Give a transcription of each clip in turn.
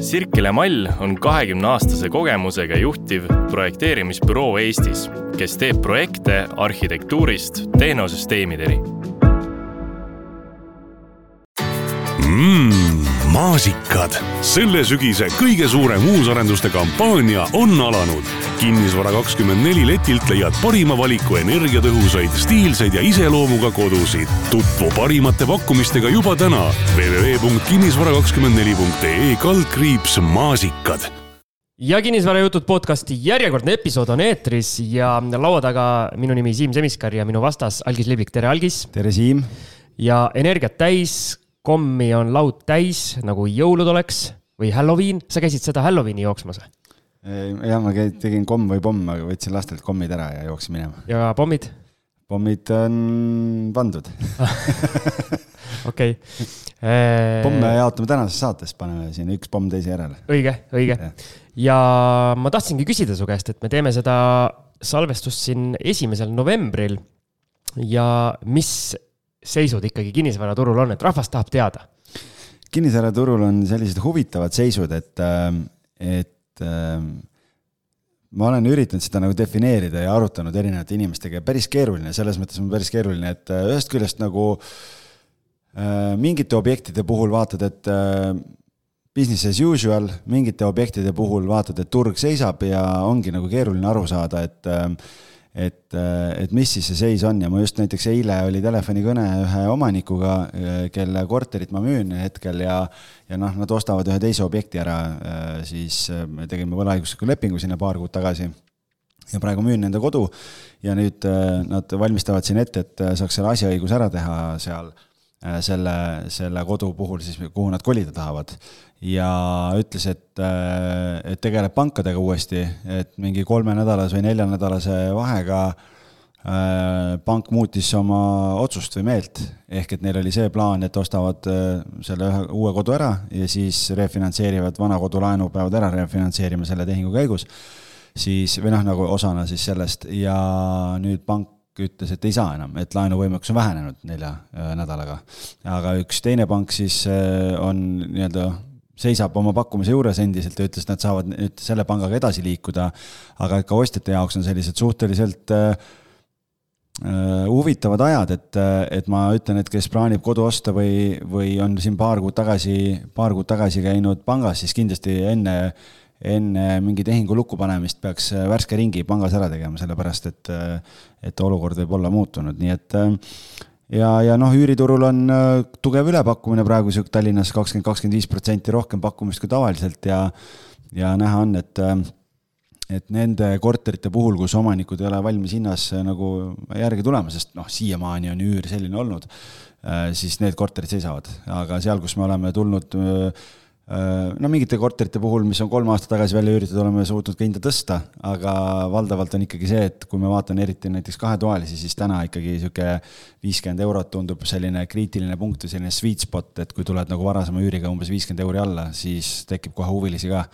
Sirkele Mall on kahekümneaastase kogemusega juhtiv projekteerimisbüroo Eestis, kes teeb projekte arhitektuurist tehnosüsteemideni. Mmm, maasikad. selle sügise kõige suurem uusarenduste kampaania on alanud. kinnisvara kakskümmend neli letilt leiad parima valiku energiatõhusaid, stiilseid ja iseloomuga kodusid. tutvu parimate pakkumistega juba täna www.kinnisvara24.ee kaldkriips maasikad ja Kinnisvarajutud podcasti järjekordne episood on eetris ja laua taga minu nimi Siim Semiskar ja minu vastas Algis Liblik, tere Algis. tere Siim. ja energiat täis kommi on laud täis, nagu jõulud oleks või Halloween, sa käisid seda Halloweeni jooksmas jah, ma käin, tegin komm või pomm, aga võtsin lastelt kommid ära ja jooksin minema. ja pommid? pommid on pandud okei. pomme jaotame tänases saates, paneme siin üks pomm teise järele. õige, õige. ja ma tahtsingi küsida su käest, et me teeme seda salvestust siin esimesel novembril ja mis seisud ikkagi kinnisvaraturul on, et rahvas tahab teada? kinnisvaraturul on sellised huvitavad seisud, et, ähm, et ähm, ma olen üritanud seda nagu defineerida ja arutanud erinevate inimestega ja päris keeruline, selles mõttes on päris keeruline, et äh, ühest küljest nagu äh, mingite objektide puhul vaatad, et äh, business as usual, mingite objektide puhul vaatad, et turg seisab ja ongi nagu keeruline aru saada, et äh, et, et mis siis see seis on ja ma just näiteks eile oli telefonikõne ühe omanikuga, kelle korterit ma müün hetkel ja, ja noh, nad ostavad ühe teise objekti ära, siis me tegime võlaõigusliku lepingu sinna paar kuud tagasi. ja praegu müün nende kodu ja nüüd nad valmistavad siin ette, et saaks selle asjaõiguse ära teha seal selle, selle kodu puhul siis, kuhu nad kolida tahavad. Ja ütles, et, äh, et tegeleb pankadega uuesti, et mingi kolmenädalase või neljanädalase vahega äh, pank muutis oma otsust või meelt, ehk et neil oli see plaan, et ostavad äh, selle ühe uue kodu ära ja siis refinantseerivad vana kodu laenu, peavad ära refinantseerima selle tehingu käigus, siis, või noh, nagu osana siis sellest. Ja nüüd pank ütles, et ei saa enam, et laenuvõimekus on vähenenud nelja nädalaga. aga üks teine pank siis on nii-öelda seisab oma pakkumise juures endiselt ja ütles, et nad saavad nüüd selle pangaga edasi liikuda. aga ka ostjate jaoks on sellised suhteliselt äh, äh, huvitavad ajad, et, et ma ütlen, et kes plaanib kodu osta või, või on siin paar kuud tagasi, paar kuud tagasi käinud pangas, siis kindlasti enne, enne mingi tehingu lukku panemist peaks värske ringi pangas ära tegema, sellepärast et, et olukord võib olla muutunud, nii et ja, ja noh, üüriturul on äh, tugev ülepakkumine praegu sihuke Tallinnas kakskümmend, kakskümmend viis protsenti rohkem pakkumist kui tavaliselt ja, ja näha on, et äh, et nende korterite puhul, kus omanikud ei ole valmis hinnas äh, nagu järgi tulema, sest noh, siiamaani on üür selline olnud, siis need korterid seisavad, aga seal, kus me oleme tulnud Äh, no mingite korterite puhul, mis on kolm aastat tagasi välja üüritud, oleme suutnud ka hinda tõsta, aga valdavalt on ikkagi see, et kui ma vaatan eriti näiteks kahetoalisi, siis täna ikkagi sihuke viiskümmend eurot tundub selline kriitiline punkt või selline sweet spot, et kui tuled nagu varasema üüriga umbes viiskümmend euri alla, siis tekib kohe huvilisi ka.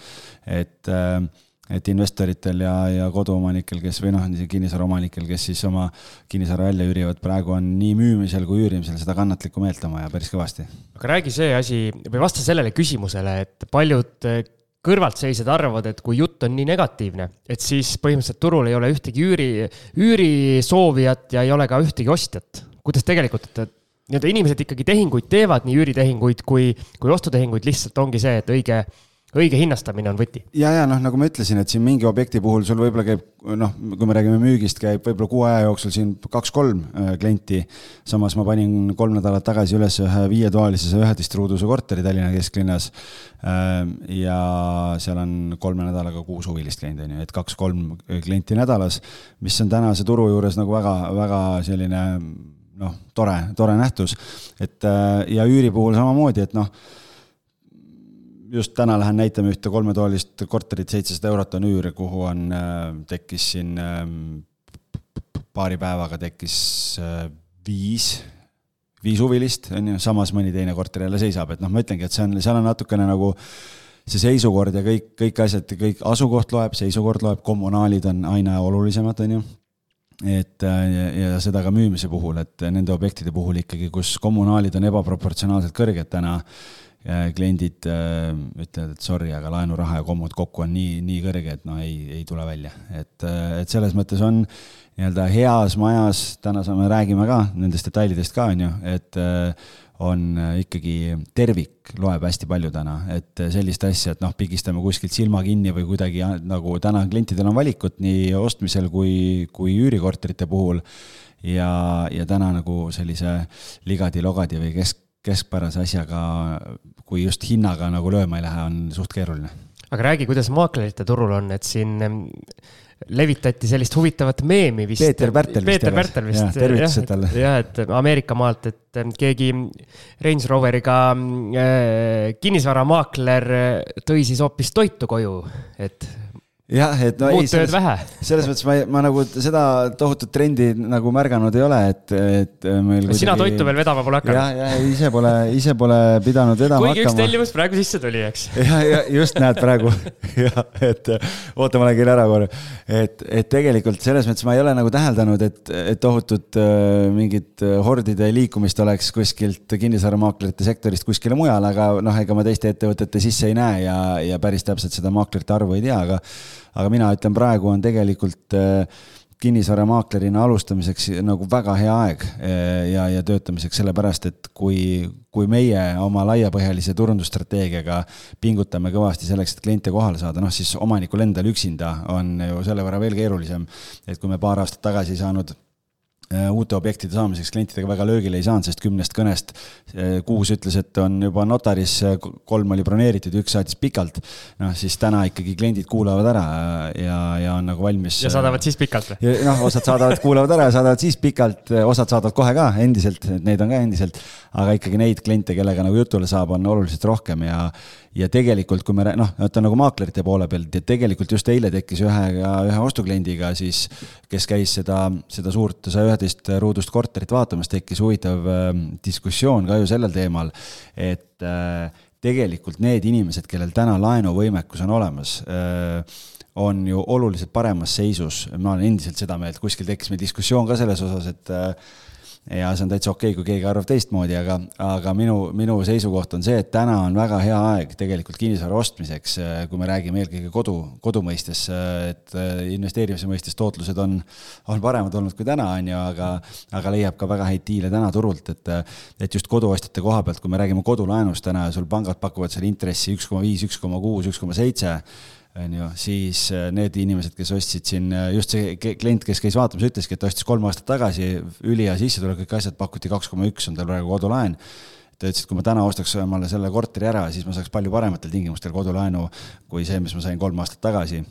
et äh, et investoritel ja, ja koduomanikel, kes või noh, kinnisvaraomanikel, kes siis oma kinnisvara välja üürivad, praegu on nii müümisel kui üürimisel seda kannatlikku meelt on vaja päris kõvasti. aga räägi see asi või vasta sellele küsimusele, et paljud eh, kõrvaltseisjad arvavad, et kui jutt on nii negatiivne, et siis põhimõtteliselt turul ei ole ühtegi üüri, üürisoovijat ja ei ole ka ühtegi ostjat. kuidas tegelikult, et nii-öelda inimesed ikkagi tehinguid teevad, nii üüritehinguid kui, kui ostutehinguid, lihtsalt ongi see, et õige õige hinnastamine on võti. ja, ja noh, nagu ma ütlesin, et siin mingi objekti puhul sul võib-olla käib noh, kui me räägime müügist, käib võib-olla kuu aja jooksul siin kaks-kolm äh, klienti. samas ma panin kolm nädalat tagasi üles ühe viietoalise üheteistruuduse korteri Tallinna kesklinnas. Ähm, ja seal on kolme nädalaga kuus huvilist käinud, on ju, et kaks-kolm klienti nädalas, mis on tänase turu juures nagu väga-väga selline noh, tore, tore nähtus. et äh, ja üüri puhul samamoodi, et noh just täna lähen näitama ühte kolmetoalist korterit, seitsesada eurot on üür, kuhu on, äh, tekkis siin ähm, paari päevaga tekkis äh, viis, viis huvilist, on ju, samas mõni teine korter jälle seisab, et noh, ma ütlengi, et see on, seal on natukene nagu see seisukord ja kõik, kõik asjad, kõik asukoht loeb, seisukord loeb, kommunaalid on aina olulisemad, on ju. Et äh, ja, ja seda ka müümise puhul, et nende objektide puhul ikkagi, kus kommunaalid on ebaproportsionaalselt kõrged täna kliendid ütlevad, et sorry, aga laenuraha ja kommod kokku on nii, nii kõrge, et no ei, ei tule välja, et, et selles mõttes on nii-öelda heas majas, täna saame, räägime ka nendest detailidest ka, on ju, et on ikkagi tervik loeb hästi palju täna, et sellist asja, et noh, pigistame kuskilt silma kinni või kuidagi nagu täna klientidel on valikut nii ostmisel kui, kui üürikorterite puhul ja, ja täna nagu sellise ligadi-logadi või kesk, keskpärase asjaga, kui just hinnaga nagu lööma ei lähe, on suht keeruline. aga räägi, kuidas maaklerite turul on, et siin levitati sellist huvitavat meemi vist. Peeter Pärtel vist. Peeter Pärtel vist. tervitused talle. jah, et Ameerika maalt, et keegi Range Roveriga äh, kinnisvaramaakler tõi siis hoopis toitu koju, et jah, et no muud tööd vähe. selles mõttes ma, ma nagu seda tohutut trendi nagu märganud ei ole, et, et meil kuidagi.... sina toitu veel vedama pole hakanud. jah, ja ise pole, ise pole pidanud vedama kuigi hakkama. kuigi üks tellimus praegu sisse tuli, eks. ja, ja just näed praegu jah, et oota, ma nägin ära korra. et, et tegelikult selles mõttes ma ei ole nagu täheldanud, et, et tohutut äh, mingit hordide liikumist oleks kuskilt kinnisvaramaaklerite sektorist kuskile mujale, aga noh, ega ma teiste ettevõtete sisse ei näe ja, ja päris täpselt seda maaklerite arvu ei tea, aga aga mina ütlen, praegu on tegelikult äh, kinnisvaramaaklerina alustamiseks nagu väga hea aeg äh, ja, ja töötamiseks, sellepärast et kui, kui meie oma laiapõhjalise turundusstrateegiaga pingutame kõvasti selleks, et kliente kohale saada, noh siis omanikul endal üksinda on ju selle võrra veel keerulisem. et kui me paar aastat tagasi ei saanud uute objektide saamiseks klientidega väga löögile ei saanud, sest kümnest kõnest äh, kuus ütles, et on juba notaris, äh, kolm oli broneeritud, üks saatis pikalt. noh, siis täna ikkagi kliendid kuulavad ära ja, ja on nagu valmis. ja saadavad siis pikalt või? noh, osad saadavad, kuulavad ära ja saadavad siis pikalt, osad saadavad kohe ka endiselt, neid on ka endiselt. aga ikkagi neid kliente, kellega nagu jutule saab, on oluliselt rohkem ja ja tegelikult, kui me noh, et on nagu maaklerite poole pealt ja tegelikult just eile tekkis ühe, ühe ostukliendiga siis, kes käis seda, seda suurt saja üheteist ruudust korterit vaatamas, tekkis huvitav äh, diskussioon ka ju sellel teemal, et äh, tegelikult need inimesed, kellel täna laenuvõimekus on olemas äh,, on ju oluliselt paremas seisus, ma olen endiselt seda meelt, kuskil tekkis meil diskussioon ka selles osas, et äh, ja see on täitsa okei okay,, kui keegi arvab teistmoodi, aga, aga minu, minu seisukoht on see, et täna on väga hea aeg tegelikult kinnisvara ostmiseks, kui me räägime eelkõige kodu, kodu mõistes, et investeerimise mõistes tootlused on, on paremad olnud kui täna, on ju, aga, aga leiab ka väga häid diile täna turult, et, et just koduostjate koha pealt, kui me räägime kodulaenust täna ja sul pangad pakuvad seal intressi üks koma viis, üks koma kuus, üks koma seitse on ju, siis äh, need inimesed, kes ostsid siin, äh, just see klient, kes käis vaatamas, ütleski, et ta ostis kolm aastat tagasi, ülihea sissetulek, kõik asjad pakuti kaks koma üks on tal praegu kodulaen. ta ütles, et kui ma täna ostaks omale selle korteri ära, siis ma saaks palju parematel tingimustel kodulaenu kui see, mis ma sain kolm aastat tagasi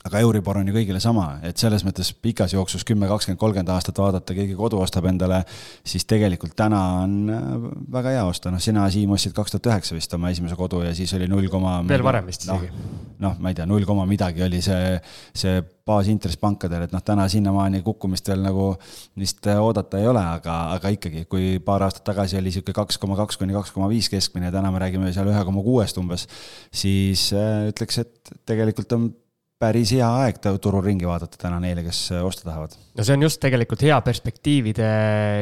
aga Euribor on ju kõigile sama, et selles mõttes pikas jooksus kümme, kakskümmend, kolmkümmend aastat vaadata, keegi kodu ostab endale, siis tegelikult täna on äh, väga hea osta, noh, sina, Siim, ostsid kaks tuhat üheksa vist oma esimese kodu ja siis oli null koma. veel varem vist isegi no,. noh, ma ei tea, null koma midagi oli see, see baasintress pankadel, et noh, täna sinnamaani kukkumist veel nagu vist oodata ei ole, aga, aga ikkagi, kui paar aastat tagasi oli sihuke kaks koma kaks kuni kaks koma viis keskmine ja täna me räägime seal ühe koma kuuest umbes, siis äh, ütleks, et tegelikult on päris hea aeg turul ringi vaadata täna neile, kes äh, osta tahavad. no see on just tegelikult hea perspektiivide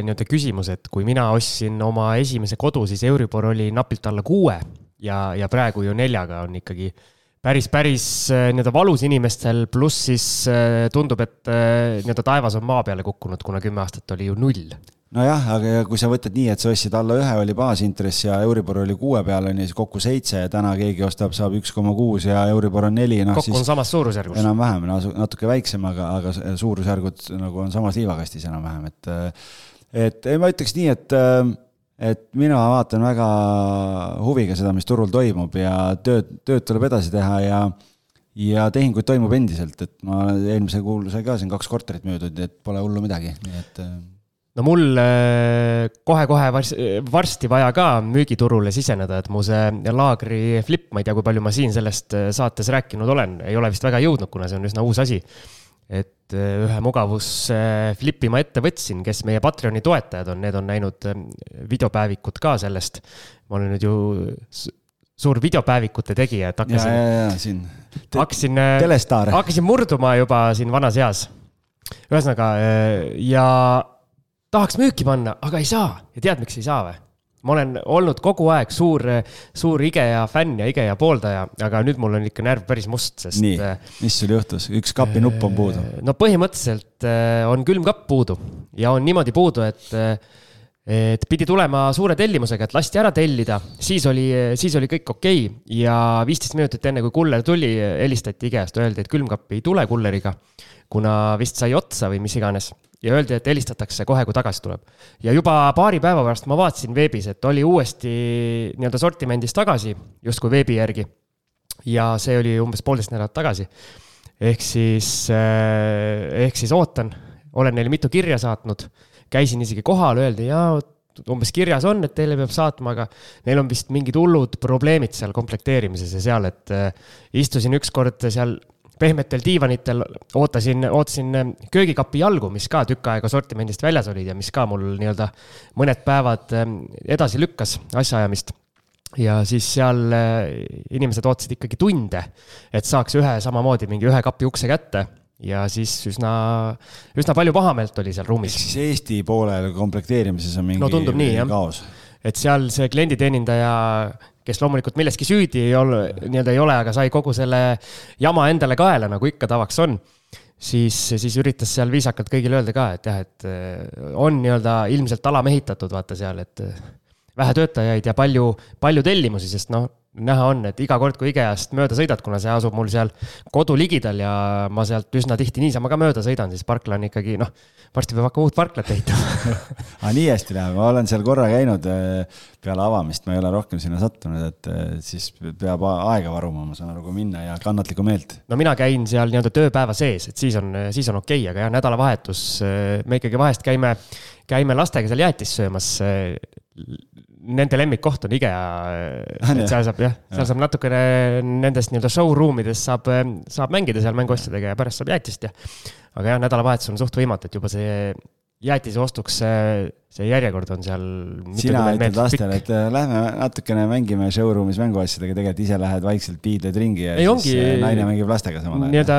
nii-öelda küsimus, et kui mina ostsin oma esimese kodu, siis Euribor oli napilt alla kuue ja, ja praegu ju neljaga on ikkagi päris, päris äh, nii-öelda valus inimestel, pluss siis äh, tundub, et nii-öelda taevas on maa peale kukkunud, kuna kümme aastat oli ju null nojah, aga kui sa võtad nii, et sa ostsid alla ühe oli baasintress ja Euribor oli kuue peal, on ju, siis kokku seitse ja täna keegi ostab, saab üks koma kuus ja Euribor on neli, noh kokku on samas suurusjärgus. enam-vähem, no natuke väiksem, aga, aga suurusjärgud nagu on samas liivakastis enam-vähem, et et ei, ma ütleks nii, et et mina vaatan väga huviga seda, mis turul toimub ja tööd, tööd tuleb edasi teha ja ja tehinguid toimub endiselt, et ma eelmisel kuul sai ka siin kaks korterit müüdud, et pole hullu midagi, nii et no mul kohe-kohe varsti vaja ka müügiturule siseneda, et mu see laagri flip, ma ei tea, kui palju ma siin sellest äh, saates rääkinud olen, ei ole vist väga jõudnud, kuna see on üsna uus asi. et äh, ühe mugavus flipi ma ette võtsin, kes meie Patreoni toetajad on, need on näinud äh, videopäevikut ka sellest. ma olen nüüd ju suur videopäevikute tegija, et hakkasin. hakkasin, hakkasin murduma juba siin vanas eas. ühesõnaga ja tahaks müüki panna, aga ei saa ja tead, miks ei saa või? ma olen olnud kogu aeg suur, suur IKEA fänn ja IKEA pooldaja, aga nüüd mul on ikka närv päris must, sest. nii, mis sul juhtus, üks kapinupp on puudu? no põhimõtteliselt on külmkapp puudu ja on niimoodi puudu, et et pidi tulema suure tellimusega, et lasti ära tellida, siis oli, siis oli kõik okei okay. ja viisteist minutit enne, kui kuller tuli, helistati IKEA-st, öeldi, et külmkapp ei tule kulleriga, kuna vist sai otsa või mis iganes ja öeldi, et helistatakse kohe, kui tagasi tuleb. ja juba paari päeva pärast ma vaatasin veebis, et oli uuesti nii-öelda sortimendis tagasi, justkui veebi järgi. ja see oli umbes poolteist nädalat tagasi. ehk siis, eh, ehk siis ootan, olen neile mitu kirja saatnud käisin isegi kohal, öeldi jaa, umbes kirjas on, et teile peab saatma, aga neil on vist mingid hullud probleemid seal komplekteerimises ja seal, et äh, istusin ükskord seal pehmetel diivanitel, ootasin, ootasin äh, köögikapi jalgu, mis ka tükk aega sortimendist väljas olid ja mis ka mul nii-öelda mõned päevad äh, edasi lükkas asjaajamist ja siis seal inimesed ootasid ikkagi tunde, et saaks ühe samamoodi mingi ühe kapi ukse kätte ja siis üsna, üsna palju pahameelt oli seal ruumis. ehk siis Eesti poolel komplekteerimises on mingi no, nii, kaos? et seal see klienditeenindaja, kes loomulikult milleski süüdi ei ole, nii-öelda ei ole, aga sai kogu selle jama endale kaela, nagu ikka tavaks on siis, siis üritas seal viisakalt kõigile öelda ka, et jah, et äh, on nii-öelda ilmselt alamehitatud, vaata seal, et äh, vähe töötajaid ja palju, palju tellimusi, sest noh, näha on, et iga kord, kui IKEA-st mööda sõidad, kuna see asub mul seal kodu ligidal ja ma sealt üsna tihti niisama ka mööda sõidan, siis parkla on ikkagi noh, varsti peab hakkama uut parklat ehitama. Aga nii hästi läheb, ma olen seal korra käinud äh, peale avamist, ma ei ole rohkem sinna sattunud, et äh, siis peab aega varuma, ma saan aru, kui minna ja kannatlikku meelt. no mina käin seal nii-öelda tööpäeva sees, et siis on, siis on okei okay,, aga jah, nädalavahetus me ikkagi vahest käime, käime lastega seal jäätist söömas nende lemmikkoht on IKEA, et seal saab jah, seal saab natukene nendest nii-öelda showroom idest saab, saab mängida seal mänguasjadega ja pärast saab jäätist ja. aga jah, nädalavahetus on suht võimatu, et juba see jäätise ostuks see, see järjekord on seal. sina ütled lastele, et äh, lähme natukene mängime showroom'is mänguasjadega, tegelikult ise lähed vaikselt piidled ringi ja Ei, siis ongi, äh, naine mängib lastega samal ajal. nii-öelda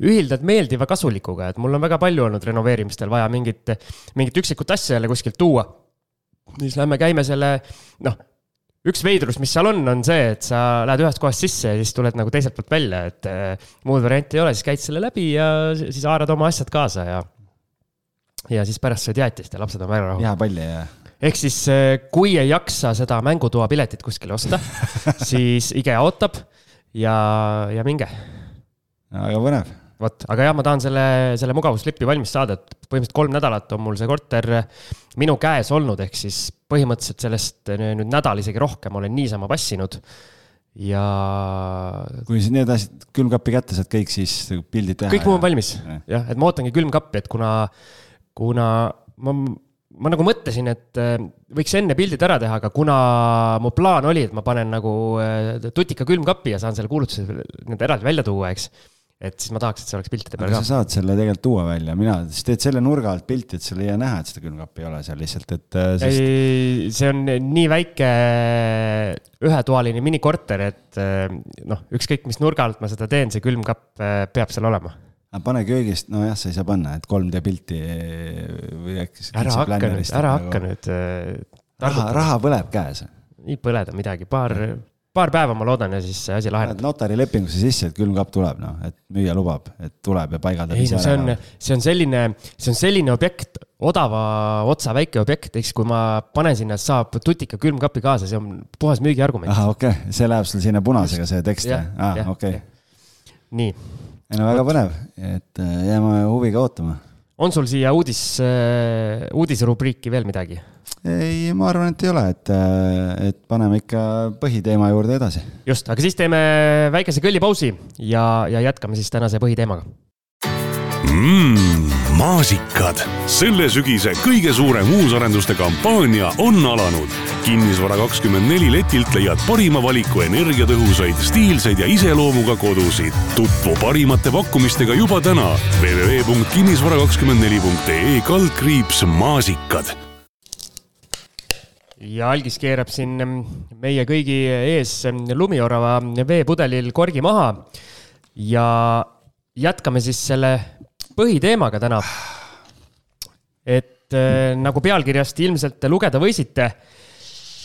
ühildad meeldiva kasulikuga, et mul on väga palju olnud renoveerimistel vaja mingit, mingit üksikut asja jälle kuskilt tuua siis lähme käime selle, noh, üks veidrus, mis seal on, on see, et sa lähed ühest kohast sisse ja siis tuled nagu teiselt poolt välja, et äh, muud varianti ei ole, siis käid selle läbi ja siis haarad oma asjad kaasa ja. ja siis pärast sööd jäätist ja lapsed on väga rahul. jääpalli ja. ehk siis, äh, kui ei jaksa seda mängutoa piletit kuskile osta siis IKEA ootab ja, ja minge. väga põnev vot, aga jah, ma tahan selle, selle mugavuslipi valmis saada, et põhimõtteliselt kolm nädalat on mul see korter minu käes olnud, ehk siis põhimõtteliselt sellest nüüd nädal, isegi rohkem olen niisama passinud ja. kui sa need asjad külmkappi kätte saad kõik, siis pildid teha. kõik muu on valmis jah, et ma ootangi külmkappi, et kuna, kuna ma, ma nagu mõtlesin, et äh, võiks enne pildid ära teha, aga kuna mu plaan oli, et ma panen nagu tutika külmkapi ja saan selle kuulutuse nii-öelda eraldi välja tuua, eks et siis ma tahaks, et see oleks piltide peal ka. sa saad selle tegelikult tuua välja, mina, siis teed selle nurga alt pilti, et sul ei jää näha, et seda külmkappi ei ole seal lihtsalt, et äh, sest.... ei, see on nii väike ühetoaline minikorter, et äh, noh, ükskõik mis nurga alt ma seda teen, see külmkapp äh, peab seal olema pane köögist, nojah, sa ei saa panna, et 3D pilti või äkki. ära hakka nüüd, ära hakka nüüd. raha, raha põleb käes. ei põleda midagi, paar paar päeva ma loodan ja siis see asi laheneb. notarilepingusse sisse, et külmkapp tuleb, noh, et müüja lubab, et tuleb ja paigaldab. ei no see on, see on selline, see on selline objekt, odava otsa väike objekt, siis kui ma panen sinna, saab tutika külmkapi kaasa, see on puhas müügiargument. ahah, okei okay., see läheb sul sinna punasega, see tekst, aa, okei. nii. ei no väga põnev, et äh, jääme huviga ootama. on sul siia uudis, äh, uudiserubriiki veel midagi? Ei, ma arvan, et ei ole, et, et paneme ikka põhiteema juurde edasi. just, aga siis teeme väikese kõllipausi ja, ja jätkame siis tänase põhiteemaga mm,. maasikad, selle sügise kõige suurem uusarenduste kampaania on alanud. kinnisvara kakskümmend neli letilt leiad parima valiku energiatõhusaid, stiilseid ja iseloomuga kodusid. tutvu parimate pakkumistega juba täna www.kinnisvara24.ee kaldkriips maasikad ja algis keerab siin mm, meie kõigi ees mm, lumiorava veepudelil korgi maha. ja jätkame siis selle põhiteemaga täna. et äh, nagu pealkirjast ilmselt lugeda võisite,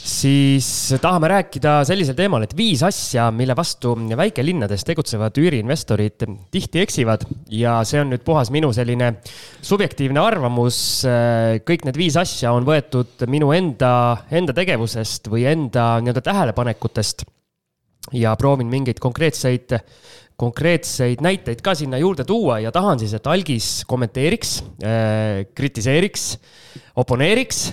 siis tahame rääkida sellisel teemal, et viis asja, mille vastu väikelinnades tegutsevad üüriinvestorid tihti eksivad ja see on nüüd puhas minu selline subjektiivne arvamus. kõik need viis asja on võetud minu enda, enda tegevusest või enda nii-öelda tähelepanekutest ja proovin mingeid konkreetseid konkreetseid näiteid ka sinna juurde tuua ja tahan siis, et Algis kommenteeriks kritiseeriks, oponeeriks.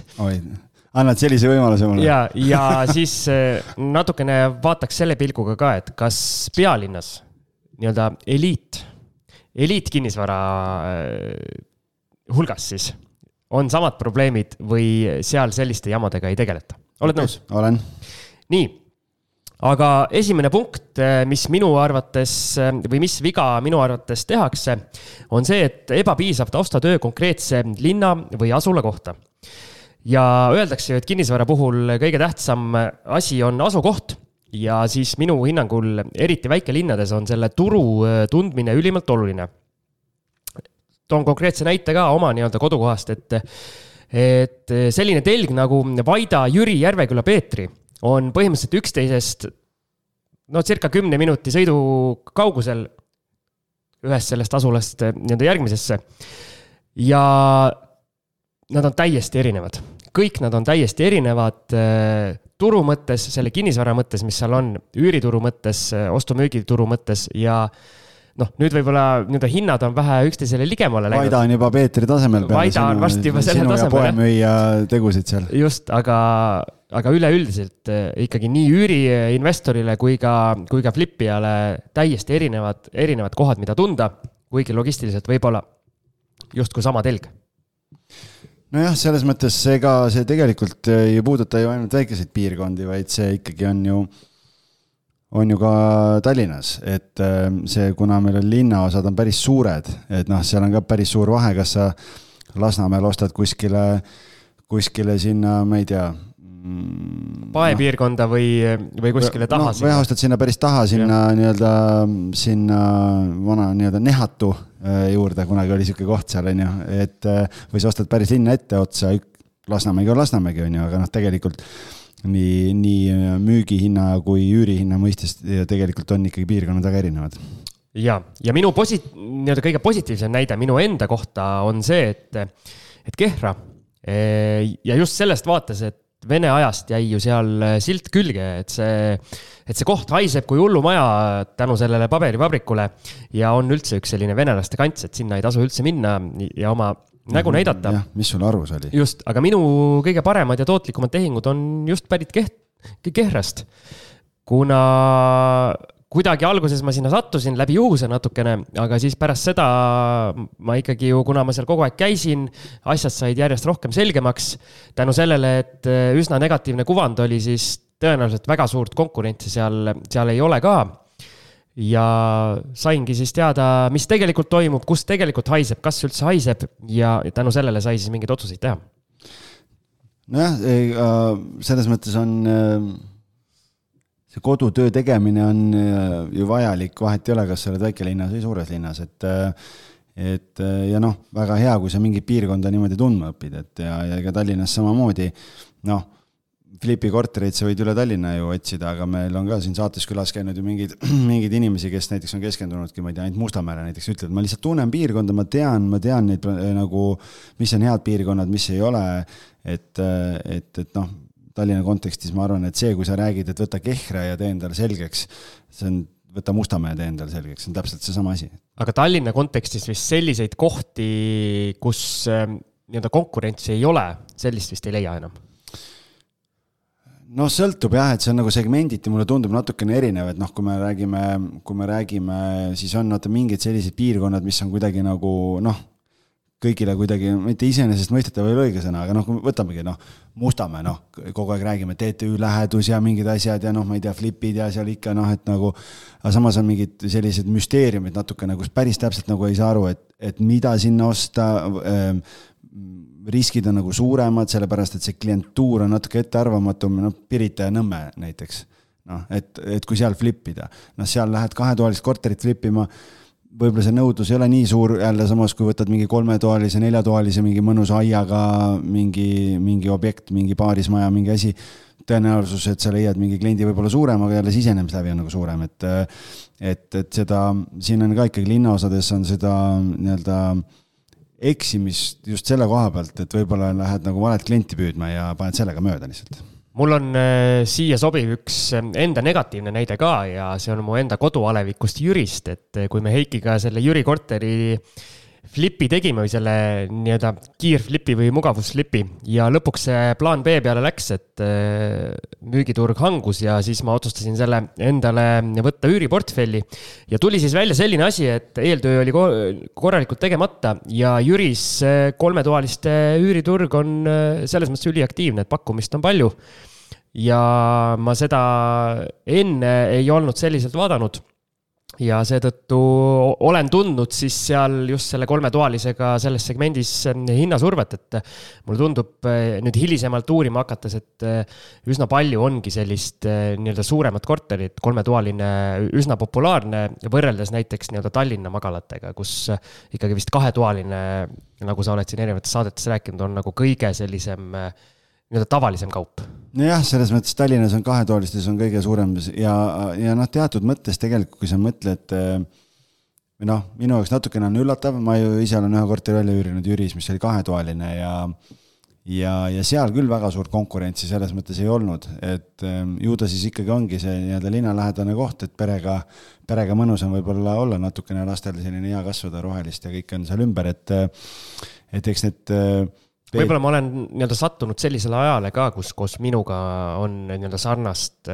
Annad sellise võimaluse mulle? ja, ja siis äh, natukene vaataks selle pilguga ka, et kas pealinnas nii-öelda eliit, eliitkinnisvara äh, hulgas siis on samad probleemid või seal selliste jamadega ei tegeleta. oled nõus? olen. nii aga esimene punkt, eh, mis minu arvates või mis viga minu arvates tehakse, on see, et ebapiisav taustatöö konkreetse linna või asula kohta. Ja öeldakse ju, et kinnisvara puhul kõige tähtsam asi on asukoht ja siis minu hinnangul, eriti väikelinnades, on selle turu eh, tundmine ülimalt oluline. toon konkreetse näite ka oma nii-öelda kodukohast, et, et selline telg nagu Vaida, Jüri, Järveküla, Peetri on põhimõtteliselt üksteisest no circa kümne minuti sõidu kaugusel ühest sellest asulast eh, nii-öelda järgmisesse. ja nad on täiesti erinevad, kõik nad on täiesti erinevad eh, turu mõttes, selle kinnisvara mõttes, mis seal on, üürituru mõttes, eh, ostu-müügituru mõttes ja noh, nüüd võib-olla nii-öelda hinnad on vähe üksteisele ligemale läinud. Vaida on juba Peetri tasemel. Vaida on varsti juba selle tasemel. poemüüja tegusid seal. just, aga, aga üleüldiselt eh, ikkagi nii üüriinvestorile kui ka, kui ka flipijale täiesti erinevad, erinevad kohad, mida tunda, kuigi logistiliselt võib-olla justkui sama telg nojah, selles mõttes ega see tegelikult ei puuduta ju ainult väikeseid piirkondi, vaid see ikkagi on ju on ju ka Tallinnas, et äh, see, kuna meil on linnaosad on päris suured, et noh, seal on ka päris suur vahe, kas sa Lasnamäel ostad kuskile, kuskile sinna, ma ei tea paepiirkonda no, või, või kuskile taha no,. või ostad sinna päris taha, sinna nii-öelda, sinna vana nii-öelda Nehatu äh, juurde, kunagi oli sihuke koht seal, on ju, et äh, või sa ostad päris linna etteotsa, Lasnamägi on Lasnamägi, on ju, aga noh, tegelikult nii, nii müügihinna kui üürihinna mõistes tegelikult on ikkagi piirkonnad väga erinevad. Ja, ja minu posi-, nii-öelda kõige positiivsem näide minu enda kohta on see, et, et Kehra eh, ja just sellest vaates, et Vene ajast jäi ju seal silt külge, et see, et see koht haiseb kui hullumaja tänu sellele paberivabrikule ja on üldse üks selline venelaste kants, et sinna ei tasu üldse minna ja oma nägu näidata. jah, mis sul arus oli? just, aga minu kõige paremad ja tootlikumad tehingud on just pärit Keht-, Kehrast. kuna kuidagi alguses ma sinna sattusin läbi juhuse natukene, aga siis pärast seda ma ikkagi ju, kuna ma seal kogu aeg käisin, asjad said järjest rohkem selgemaks. tänu sellele, et üsna negatiivne kuvand oli, siis tõenäoliselt väga suurt konkurentsi seal, seal ei ole ka ja saingi siis teada, mis tegelikult toimub, kus tegelikult haiseb, kas üldse haiseb ja tänu sellele sai siis mingeid otsuseid teha. nojah, selles mõttes on see kodutöö tegemine on ju vajalik, vahet ei ole, kas sa oled väikelinnas või suures linnas, et et ja noh, väga hea, kui sa mingit piirkonda niimoodi tundma õpid, et ja, ja ega Tallinnas samamoodi noh Flipi kortereid sa võid üle Tallinna ju otsida, aga meil on ka siin saates külas käinud ju mingeid, mingeid inimesi, kes näiteks on keskendunudki, ma ei tea, ainult Mustamäele näiteks, ütlevad, ma lihtsalt tunnen piirkonda, ma tean, ma tean neid nagu, mis on head piirkonnad, mis ei ole. et, et, et noh, Tallinna kontekstis ma arvan, et see, kui sa räägid, et võta Kehra ja tee endale selgeks, see on võta Mustamäe ja tee endale selgeks, see on täpselt seesama asi. aga Tallinna kontekstis vist selliseid kohti, kus äh, nii-öelda konkurentsi ei ole, sellist vist ei leia enam noh, sõltub jah, et see on nagu segmenditi, mulle tundub natukene erinev, et noh, kui me räägime, kui me räägime, siis on vaata mingid sellised piirkonnad, mis on kuidagi nagu noh, kõigile kuidagi mitte iseenesestmõistetav ei ole õige sõna, aga noh, võtamegi noh, Mustamäe, noh, kogu aeg räägime TTÜ lähedus ja mingid asjad ja noh, ma ei tea, flipid ja seal ikka noh, et nagu, aga samas on mingid sellised müsteeriumid natukene, kus päris täpselt nagu ei saa aru, et, et mida sinna osta äh,, riskid on nagu suuremad, sellepärast et see klientuur on natuke ettearvamatum, noh, Pirita ja Nõmme näiteks. noh, et, et kui seal flip ida, noh, seal lähed kahetoalist korterit flip ima, võib-olla see nõudlus ei ole nii suur, jälle samas kui võtad mingi kolmetoalise, neljatoalise, mingi mõnusa aiaga mingi, mingi objekt, mingi paarismaja, mingi asi, tõenäosus, et sa leiad mingi kliendi võib-olla suurem, aga jälle sisenemislävi on nagu suurem, et et, et seda, siin on ka ikkagi linnaosades on seda nii-öelda eksimist just selle koha pealt, et võib-olla lähed nagu valet klienti püüdma ja paned sellega mööda lihtsalt mul on äh, siia sobiv üks äh, enda negatiivne näide ka ja see on mu enda kodualevikust Jürist, et äh, kui me Heikiga selle Jüri korteri flipi tegime või selle nii-öelda kiirflipi või mugavusflipi ja lõpuks see plaan B peale läks, et äh, müügiturg hangus ja siis ma otsustasin selle endale võtta üüriportfelli. ja tuli siis välja selline asi, et eeltöö oli korralikult tegemata ja Jüris äh, kolmetoaliste üüriturg on äh, selles mõttes üliaktiivne, et pakkumist on palju. ja ma seda enne ei olnud selliselt vaadanud ja seetõttu olen tundnud siis seal just selle kolmetoalisega selles segmendis eh, hinnasurvet, et mulle tundub eh, nüüd hilisemalt uurima hakates, et üsna palju ongi sellist nii-öelda suuremat korterit, kolmetoaline, üsna populaarne, võrreldes näiteks nii-öelda Tallinna magalatega, kus ikkagi vist kahetoaline, nagu sa oled siin erinevates saadetes rääkinud, on nagu kõige sellisem nii-öelda tavalisem kaup nojah, selles mõttes Tallinnas on kahetoalistes on kõige suurem ja, ja noh, teatud mõttes tegelikult, kui sa mõtled eh, või noh, minu jaoks natukene on üllatav, ma ju ise olen ühe korteri välja üürinud Jüris, mis oli kahetoaline ja ja, ja seal küll väga suurt konkurentsi selles mõttes ei olnud, et eh, ju ta siis ikkagi ongi see nii-öelda linnalähedane koht, et perega, perega mõnusam võib-olla olla natukene lastel selline hea kasvada, rohelist ja kõik on seal ümber, et et eks need võib-olla ma olen nii-öelda sattunud sellisele ajale ka, kus koos minuga on nii-öelda sarnast,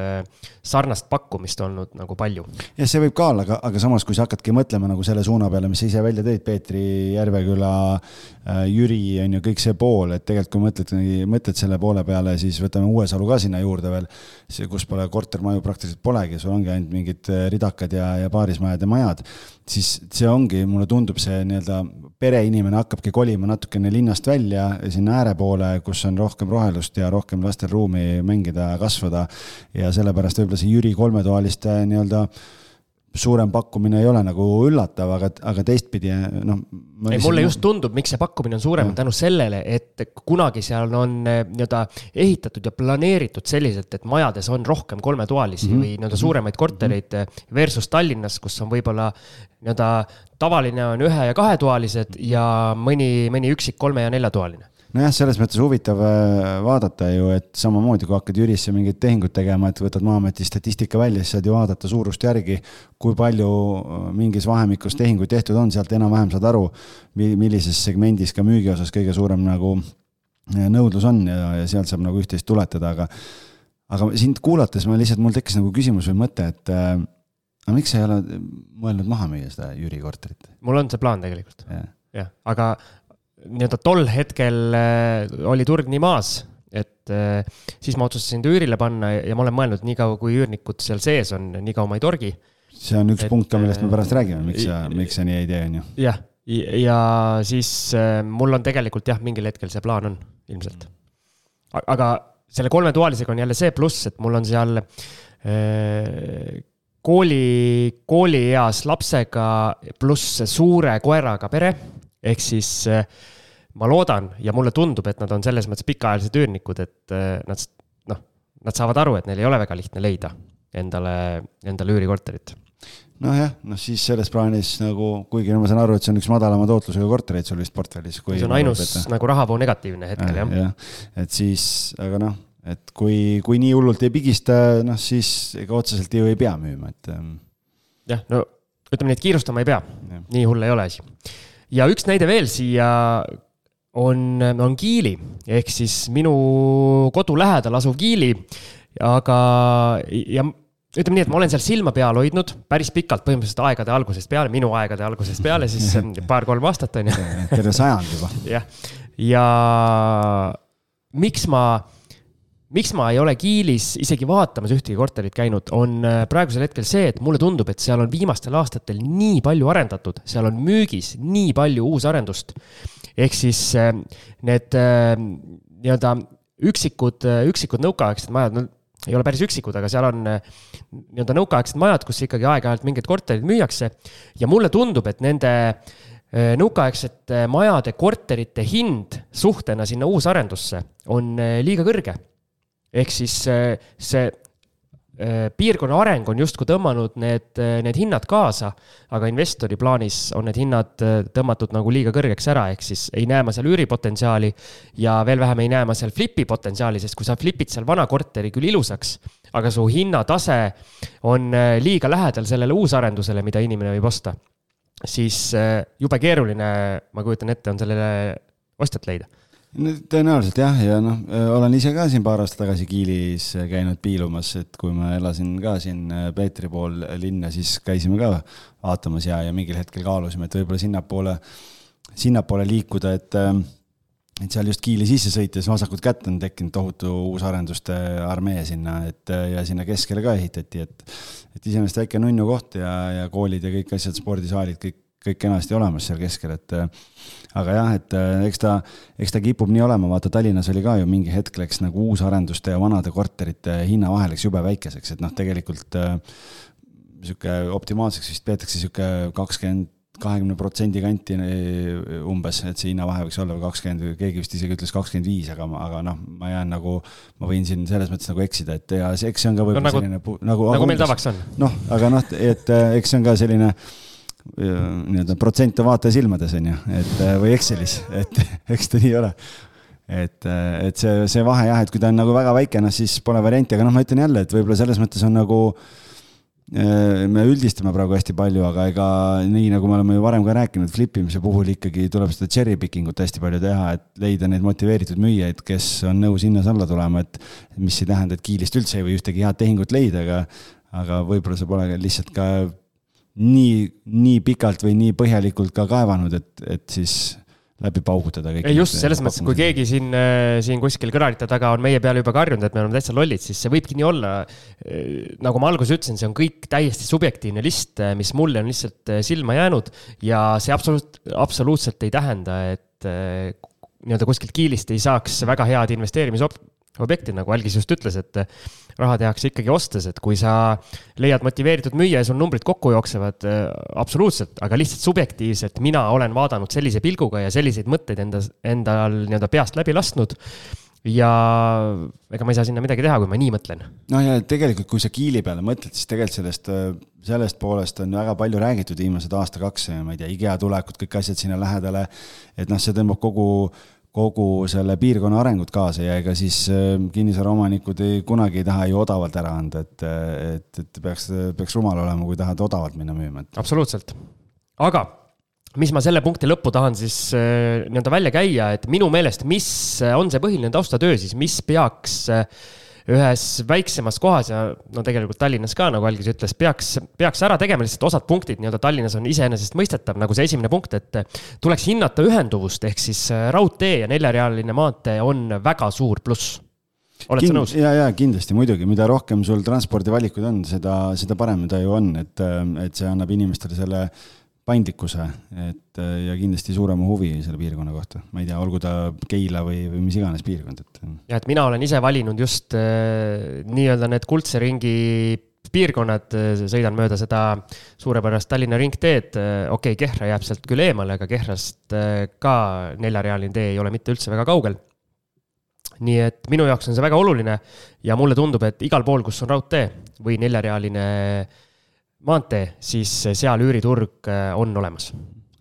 sarnast pakkumist olnud nagu palju. jah, see võib ka olla, aga, aga samas, kui sa hakkadki mõtlema nagu selle suuna peale, mis sa ise välja tõid, Peetri, Järveküla, äh, Jüri on ju kõik see pool, et tegelikult kui mõtled, mõtled selle poole peale, siis võtame Uuesalu ka sinna juurde veel, see, kus pole kortermaju praktiliselt polegi, sul ongi ainult mingid äh, ridakad ja, ja paarismajad ja majad siis see ongi, mulle tundub, see nii-öelda pereinimene hakkabki kolima natukene linnast välja sinna ääre poole, kus on rohkem rohelust ja rohkem lastel ruumi mängida ja kasvada. ja sellepärast võib-olla see Jüri kolmetoaliste nii-öelda äh, suurem pakkumine ei ole nagu üllatav, aga, aga teistpidi noh. ei, mulle just tundub, miks see pakkumine on suurem, tänu sellele, et kunagi seal on eh, nii-öelda ehitatud ja planeeritud selliselt, et majades on rohkem kolmetoalisi mm -hmm. või nii-öelda suuremaid kortereid mm -hmm. versus Tallinnas, kus on võib-olla nii-öelda tavaline on ühe ja kahetoalised ja mõni, mõni üksik kolme ja neljatoaline nojah, selles mõttes huvitav äh, vaadata ju, et samamoodi, kui hakkad Jürisse mingit tehingut tegema, et võtad Maa-ameti statistika välja, siis saad ju vaadata suurust järgi, kui palju äh, mingis vahemikus tehinguid tehtud on, sealt enam-vähem saad aru, millises segmendis ka müügi osas kõige suurem nagu äh, nõudlus on ja, ja sealt saab nagu üht-teist tuletada, aga aga sind kuulates ma lihtsalt, mul tekkis nagu küsimus või mõte, et äh, aga miks sa ei ole mõelnud maha müüa seda Jüri korterit? mul on see plaan tegelikult ja., jah, aga nii-öelda tol hetkel äh, oli turg nii maas, et äh, siis ma otsustasin ta üürile panna ja ma olen mõelnud, niikaua kui üürnikud seal sees on, nii kaua ma ei torgi. see on üks et, punkt ka, millest me äh, pärast räägime, miks sa, miks sa nii ei tee, on ju. jah, ja siis mul on tegelikult jah, mingil hetkel see plaan on ilmselt. aga selle kolmetoalisega on jälle see pluss, et mul on seal kooli, koolieas lapsega pluss suure koeraga pere ehk siis äh, ma loodan ja mulle tundub, et nad on selles mõttes pikaajalised üürnikud, et äh, nad noh, nad saavad aru, et neil ei ole väga lihtne leida endale, endale üürikorterit nojah, noh siis selles plaanis nagu, kuigi no ma saan aru, et see on üks madalama tootlusega kortereid sul vist portfellis. see on ainus võtta. nagu rahavoo negatiivne hetkel jah ja,. et siis, aga noh, et kui, kui nii hullult ei pigista, noh siis ega otseselt ju ei pea müüma, et. Ähm, jah, no ütleme nii, et kiirustama ei pea, nii hull ei ole asi ja üks näide veel siia on, on Kiili ehk siis minu kodu lähedal asuv Kiili. aga, ja ütleme nii, et ma olen seal silma peal hoidnud päris pikalt, põhimõtteliselt aegade algusest peale, minu aegade algusest peale, siis paar-kolm aastat on ju. terve sajand juba. jah, ja miks ma miks ma ei ole Kiilis isegi vaatamas ühtegi korterit käinud, on äh, praegusel hetkel see, et mulle tundub, et seal on viimastel aastatel nii palju arendatud, seal on müügis nii palju uusarendust. ehk siis äh, need äh, nii-öelda üksikud, üksikud nõukaaegsed majad, no ei ole päris üksikud, aga seal on nii-öelda nõukaaegsed majad, kus ikkagi aeg-ajalt mingeid korterid müüakse. ja mulle tundub, et nende nõukaaegsete majade korterite hind suhtena sinna uusarendusse on liiga kõrge ehk siis see, see äh, piirkonna areng on justkui tõmmanud need, need hinnad kaasa, aga investori plaanis on need hinnad äh, tõmmatud nagu liiga kõrgeks ära, ehk siis ei näe ma seal üüripotentsiaali ja veel vähem ei näe ma seal flipi potentsiaali, sest kui sa flipid seal vana korteri küll ilusaks, aga su hinnatase on äh, liiga lähedal sellele uusarendusele, mida inimene võib osta, siis jube keeruline, ma kujutan ette, on sellele ostjat leida no tõenäoliselt jah, ja noh, olen ise ka siin paar aastat tagasi Kiilis käinud piilumas, et kui ma elasin ka siin äh, Peetri pool linna, siis käisime ka vaatamas ja, ja mingil hetkel kaalusime, et võib-olla sinnapoole, sinnapoole liikuda, et äh, et seal just Kiili sisse sõites vasakut kätt on tekkinud tohutu uusarenduste armee sinna, et ja sinna keskele ka ehitati, et et iseenesest väike nunnu koht ja, ja koolid ja kõik asjad, spordisaalid, kõik, kõik kenasti olemas seal keskel, et aga jah, et äh, eks ta, eks ta kipub nii olema, vaata Tallinnas oli ka ju mingi hetk läks nagu uusarenduste ja vanade korterite hinnavahe läks jube väikeseks, et noh, tegelikult äh, sihuke optimaalseks vist peetakse sihuke kakskümmend kahekümne protsendi kanti äh, umbes, et see hinnavahe võiks olla või kakskümmend, keegi vist isegi ütles kakskümmend viis, aga, aga noh, ma jään nagu, ma võin siin selles mõttes nagu eksida, et ja eks see on ka võib-olla no, nagu, selline nagu, nagu meil tavaks on. noh, aga noh, et eks see on ka selline äh, nii-öelda protsente vaataja silmades on ju, et äh, või Excelis, et eks ta nii ole. et, äh, et see, see vahe jah, et kui ta on nagu väga väike, noh siis pole varianti, aga noh, ma ütlen jälle, et võib-olla selles mõttes on nagu äh, me üldistame praegu hästi palju, aga ega nii nagu me oleme ju varem ka rääkinud, flip imise puhul ikkagi tuleb seda cherry picking ut hästi palju teha, et leida neid motiveeritud müüjaid, kes on nõus hinnas alla tulema, et mis ei tähenda, et Kiilist üldse ei või ühtegi head tehingut leida, aga aga võib-olla see pole lihtsalt ka nii, nii pikalt või nii põhjalikult ka kaevanud, et, et siis läbi paugutada kõik. ei just, selles mõttes, kui keegi siin, äh, siin kuskil kõrvalite taga on meie peale juba karjunud, et me oleme täitsa lollid, siis see võibki nii olla. Äh, nagu ma alguses ütlesin, see on kõik täiesti subjektiivne list, äh, mis mulle on lihtsalt silma jäänud ja see absoluut, absoluutselt ei tähenda, et nii-öelda kuskilt Kiilist ei saaks väga head investeerimisobjekti, nagu Algis just ütles, et raha tehakse ikkagi ostes, et kui sa leiad motiveeritud müüja ja sul numbrid kokku jooksevad, äh, absoluutselt, aga lihtsalt subjektiivselt mina olen vaadanud sellise pilguga ja selliseid mõtteid enda, endal nii-öelda peast läbi lasknud ja ega ma ei saa sinna midagi teha, kui ma nii mõtlen. no ja tegelikult, kui sa Kiili peale mõtled, siis tegelikult sellest, äh, sellest poolest on väga palju räägitud viimased aasta-kaks, ma ei tea, IKEA tulekut, kõik asjad sinna lähedale. et noh, see tõmbab kogu kogu selle piirkonna arengut kaasa ja ega siis äh, kinnisvaraomanikud ei, kunagi ei taha ju odavalt ära anda, et, et, et peaks, peaks rumal olema, kui tahad odavalt minna müüma. absoluutselt. aga mis ma selle punkti lõppu tahan siis äh, nii-öelda välja käia, et minu meelest, mis on see põhiline taustatöö siis, mis peaks äh, ühes väiksemas kohas ja no tegelikult Tallinnas ka, nagu Algis ütles, peaks, peaks ära tegema lihtsalt osad punktid nii-öelda Tallinnas on iseenesestmõistetav, nagu see esimene punkt, et tuleks hinnata ühenduvust, ehk siis äh, raudtee ja neljarealine maantee on väga suur pluss oled Kind, sa nõus? ja, ja kindlasti muidugi, mida rohkem sul transpordivalikuid on, seda, seda parem ta ju on, et, et see annab inimestele selle paindlikkuse, et ja kindlasti suurema huvi selle piirkonna kohta. ma ei tea, olgu ta Keila või, või mis iganes piirkond, et. ja et mina olen ise valinud just äh, nii-öelda need kuldse ringi piirkonnad, sõidan mööda seda suurepärast Tallinna ringteed, okei okay,, Kehra jääb sealt küll eemale, aga Kehrast äh, ka neljarealine tee ei ole mitte üldse väga kaugel. nii et minu jaoks on see väga oluline ja mulle tundub, et igal pool, kus on raudtee või neljarealine äh, maantee, siis seal üüriturg äh, on olemas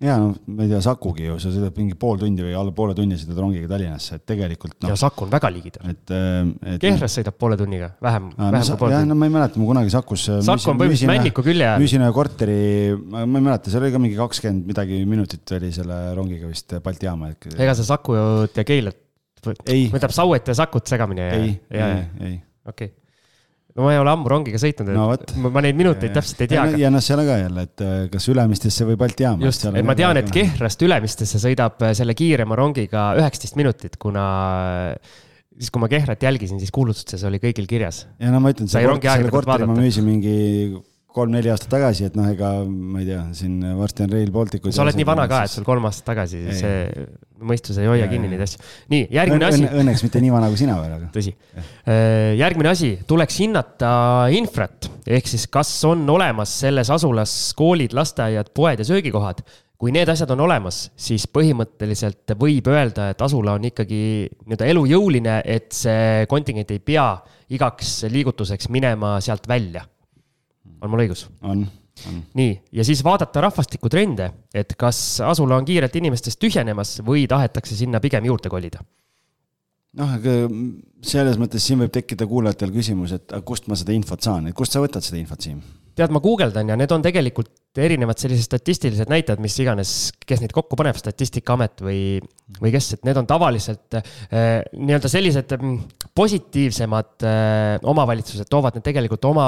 ja no ma ei tea, Sakugi ju, sa sõidad mingi pool tundi või alla poole tunni sõidad rongiga Tallinnasse, et tegelikult no,. ja Saku on väga ligidal. et, äh, et. Kehras sõidab poole tunniga, vähem, vähem kui pool tundi. no ma ei mäleta, ma kunagi Sakus. Äh, Saku on põhimõtteliselt Männiku külje all. müüsin ühe korteri, ma ei mäleta, seal oli ka mingi kakskümmend midagi minutit oli selle rongiga vist Balti jaama. ega sa Sakut ja Keilat, võtab Sauet ja Sakut segamini? ei, ei, ei. okei okay no ma ei ole ammu rongiga sõitnud, et no, ma neid minuteid täpselt ei tea. ja noh, seal on ka jälle, et äh, kas Ülemistesse või Balti jaama. just, et ma tean, et Kehrast Ülemistesse sõidab äh, selle kiirema rongiga üheksateist minutit, kuna äh, siis, kui ma Kehrat jälgisin, siis kuulutustes oli kõigil kirjas. ja no ma ütlen, selle korteri ma müüsin mingi kolm-neli aastat tagasi, et noh, ega ma ei tea, siin varsti on Rail Baltic. sa oled nii vana ka, et sul kolm aastat tagasi ei. see mõistus ei hoia ja, kinni neid asju. nii, järgmine Õn, asi. Õnneks mitte nii vana kui sina veel, aga. tõsi. Äh, järgmine asi, tuleks hinnata infrat ehk siis, kas on olemas selles asulas koolid, lasteaiad, poed ja söögikohad kui need asjad on olemas, siis põhimõtteliselt võib öelda, et asula on ikkagi nii-öelda elujõuline, et see kontingent ei pea igaks liigutuseks minema sealt välja. On mul õigus? on nii, ja siis vaadata rahvastikutrende, et kas asula on kiirelt inimestest tühjenemas või tahetakse sinna pigem juurde kolida noh, aga selles mõttes siin võib tekkida kuulajatel küsimus, et kust ma seda infot saan, et kust sa võtad seda infot, Siim? Tead, ma guugeldan ja need on tegelikult erinevad sellised statistilised näitajad, mis iganes, kes neid kokku paneb, Statistikaamet või, või kes, et need on tavaliselt äh, nii-öelda sellised mm, positiivsemad äh, omavalitsused toovad need tegelikult oma,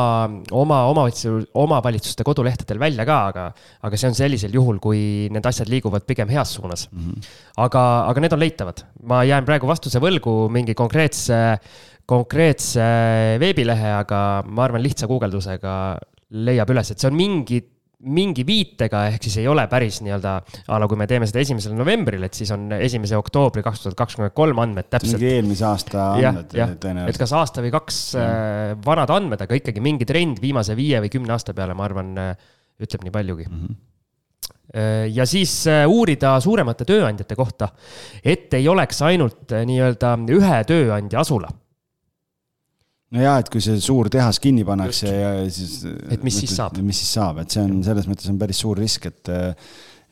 oma omavalitsuse, omavalitsuste kodulehtedel välja ka, aga, aga see on sellisel juhul, kui need asjad liiguvad pigem heas suunas mm. -hmm. aga, aga need on leitavad. ma jään praegu vastuse võlgu mingi konkreetse, konkreetse veebilehe, aga ma arvan, lihtsa guugeldusega leiab üles, et see on mingi mingi viitega, ehk siis ei ole päris nii-öelda a la kui me teeme seda esimesel novembril, et siis on esimese oktoobri kaks tuhat kakskümmend kolm andmed täpselt. mingi eelmise aasta andmed tõenäoliselt. et kas aasta või kaks. Äh, vanad andmed, aga ikkagi mingi trend viimase viie või kümne aasta peale, ma arvan, äh, ütleb nii paljugi mm. -hmm ja siis uurida suuremate tööandjate kohta, et ei oleks ainult nii-öelda ühe tööandja asula no jaa, et kui see suur tehas kinni pannakse Just. ja siis. et mis siis saab? mis siis saab, et see on selles mõttes on päris suur risk, et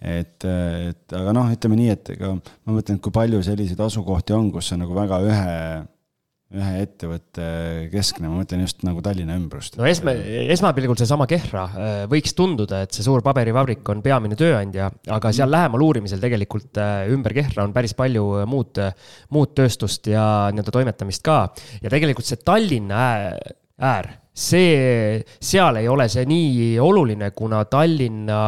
et, et aga noh, ütleme nii, et ega ma mõtlen, et kui palju selliseid asukohti on, kus on nagu väga ühe ühe ettevõtte keskne, ma mõtlen just nagu Tallinna ümbrust. no esma, esmapilgul seesama Kehra äh, võiks tunduda, et see suur paberivabrik on peamine tööandja, aga seal lähemal uurimisel tegelikult äh, ümber Kehra on päris palju äh, muud, muud tööstust ja nii-öelda toimetamist ka. ja tegelikult see Tallinna äär, see, seal ei ole see nii oluline, kuna Tallinna,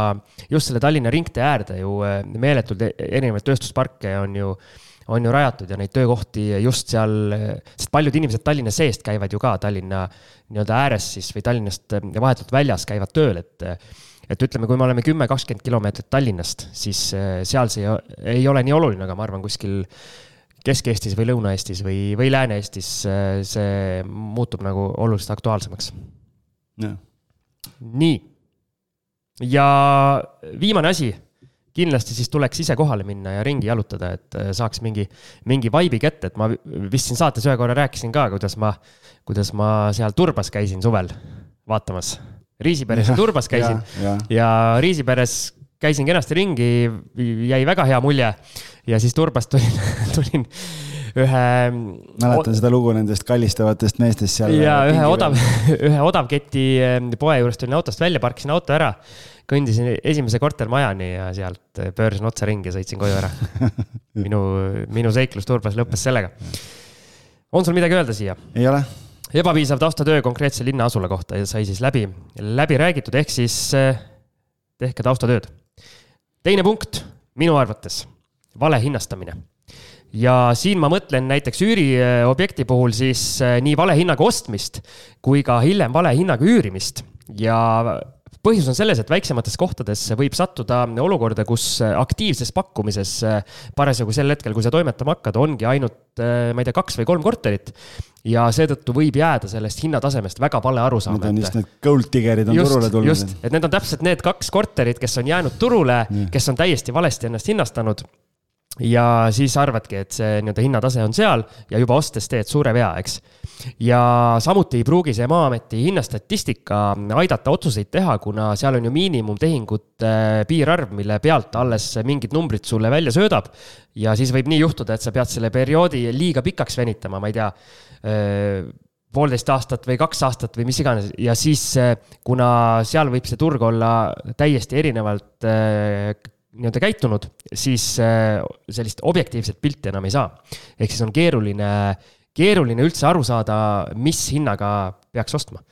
just selle Tallinna ringtee äärde ju meeletult e-, erinevaid tööstusparke on ju on ju rajatud ja neid töökohti just seal, sest paljud inimesed Tallinna seest käivad ju ka Tallinna nii-öelda ääres siis või Tallinnast vahetult väljas käivad tööl, et et ütleme, kui me oleme kümme, kakskümmend kilomeetrit Tallinnast, siis eh, seal see ei ole nii oluline, aga ma arvan, kuskil Kesk-Eestis või Lõuna-Eestis või, või Lääne-Eestis eh, see muutub nagu oluliselt aktuaalsemaks. nii. ja viimane asi kindlasti siis tuleks ise kohale minna ja ringi jalutada, et äh, saaks mingi, mingi vibe'i kätte, et ma vist siin saates ühe korra rääkisin ka, kuidas ma, kuidas ma seal Turbas käisin suvel vaatamas. Riisiperes ja Turbas käisin ja, ja. ja Riisiperes käisin kenasti ringi, jäi väga hea mulje. ja siis Turbast tulin tulin ühe. mäletan seda lugu nendest kallistavatest meestest seal. ja ühe odav, ühe odavketi äh, poe juurest tulin autost välja, parkisin auto ära kõndisin esimese kortermajani ja sealt pöörasin otsa ringi ja sõitsin koju ära. minu, minu seiklus Turbas lõppes sellega. on sul midagi öelda siia? ei ole. ebapiisav taustatöö konkreetse linna asula kohta ja sai siis läbi, läbi räägitud, ehk siis eh, tehke taustatööd. teine punkt minu arvates, vale hinnastamine ja siin ma mõtlen näiteks üüriobjekti puhul siis eh, nii vale hinnaga ostmist kui ka hiljem vale hinnaga üürimist ja põhjus on selles, et väiksemates kohtades võib sattuda olukorda, kus aktiivses pakkumises parasjagu sel hetkel, kui sa toimetama hakkad, ongi ainult, ma ei tea, kaks või kolm korterit. ja seetõttu võib jääda sellest hinnatasemest väga vale arusaam. Need on just need gold digger'id on just, turule tulnud. just, et need on täpselt need kaks korterit, kes on jäänud turule, kes on täiesti valesti ennast hinnastanud ja siis arvadki, et see nii-öelda hinnatase on seal ja juba ostes teed suure vea, eks. ja samuti ei pruugi see Maa-ameti hinnastatistika aidata otsuseid teha, kuna seal on ju miinimumtehingute piirarv, mille pealt alles mingid numbrid sulle välja söödab. ja siis võib nii juhtuda, et sa pead selle perioodi liiga pikaks venitama, ma ei tea poolteist aastat või kaks aastat või mis iganes ja siis, kuna seal võib see turg olla täiesti erinevalt nii-öelda käitunud, siis äh, sellist objektiivset pilti enam ei saa. ehk siis on keeruline, keeruline üldse aru saada, mis hinnaga peaks ostma.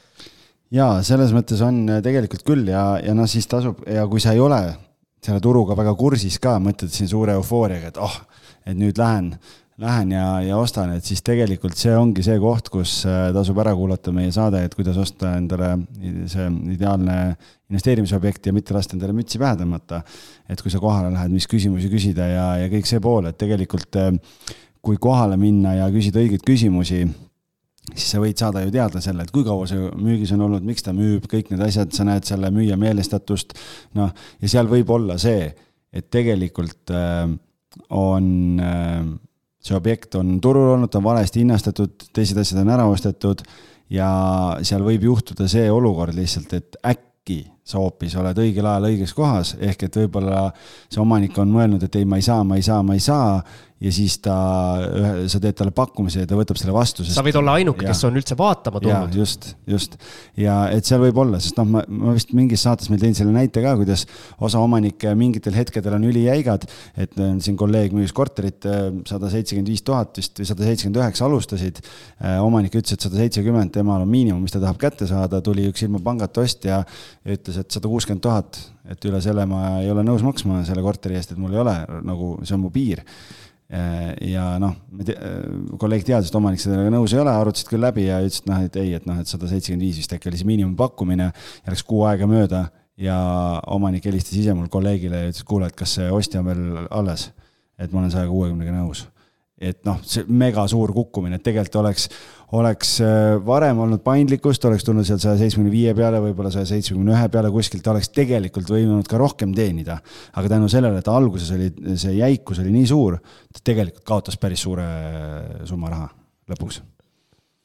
jaa, selles mõttes on äh, tegelikult küll ja, ja noh, siis tasub ja kui sa ei ole selle turuga väga kursis ka, mõtled siin suure eufooriaga, et oh, et nüüd lähen lähen ja, ja ostan, et siis tegelikult see ongi see koht, kus äh, tasub ära kuulata meie saade, et kuidas osta endale see ideaalne investeerimisobjekt ja mitte lasta endale mütsi pähe tõmmata. et kui sa kohale lähed, mis küsimusi küsida ja, ja kõik see pool, et tegelikult äh, kui kohale minna ja küsida õigeid küsimusi, siis sa võid saada ju teada selle, et kui kaua see müügis on olnud, miks ta müüb, kõik need asjad, sa näed selle müüja meelestatust, noh, ja seal võib olla see et tegelikult äh, on äh, see objekt on turul olnud, ta on valesti hinnastatud, teised asjad on ära ostetud ja seal võib juhtuda see olukord lihtsalt, et äkki sa hoopis oled õigel ajal õiges kohas, ehk et võib-olla see omanik on mõelnud, et ei, ma ei saa, ma ei saa, ma ei saa ja siis ta, sa teed talle pakkumise ja ta võtab selle vastu. sa võid olla ainuke, kes on üldse vaatama tulnud. just, just ja et seal võib olla, sest noh, ma, ma vist mingis saates meil tõin selle näite ka, kuidas osa omanikke mingitel hetkedel on ülijäigad. et äh, siin kolleeg müüs korterit äh, sada seitsekümmend viis tuhat vist või sada seitsekümmend üheksa alustasid. Äh, omanik ütles, et sada seitsekümmend, temal on miinimum, mis ta tahab kätte saada, tuli üks ilma pangata ostja ja ütles, et sada kuuskümmend tuhat, et üle selle ma ei ole nõus maksma selle korteri eest, et mul ei ole nagu, see on mu piir Äh, ja noh, äh, kolleeg teadis, et omanik sellega nõus ei ole, arutasid küll läbi ja ütlesid noh, et ei, et noh, et sada seitsekümmend viis vist äkki oli see miinimumpakkumine. ja läks kuu aega mööda ja omanik helistas ise mul kolleegile ja ütles, kuule, et kas see ostja on veel alles. et ma olen saja kuuekümnega nõus. et noh, see mega suur kukkumine, et tegelikult oleks oleks äh, varem olnud paindlikkust, oleks tulnud sealt saja seitsmekümne viie peale, võib-olla saja seitsmekümne ühe peale kuskilt, oleks tegelikult võinud ka rohkem teenida. aga tänu sellele, et alguses oli, see jäikus oli nii suur, ta tegelikult kaotas päris suure summa raha lõpuks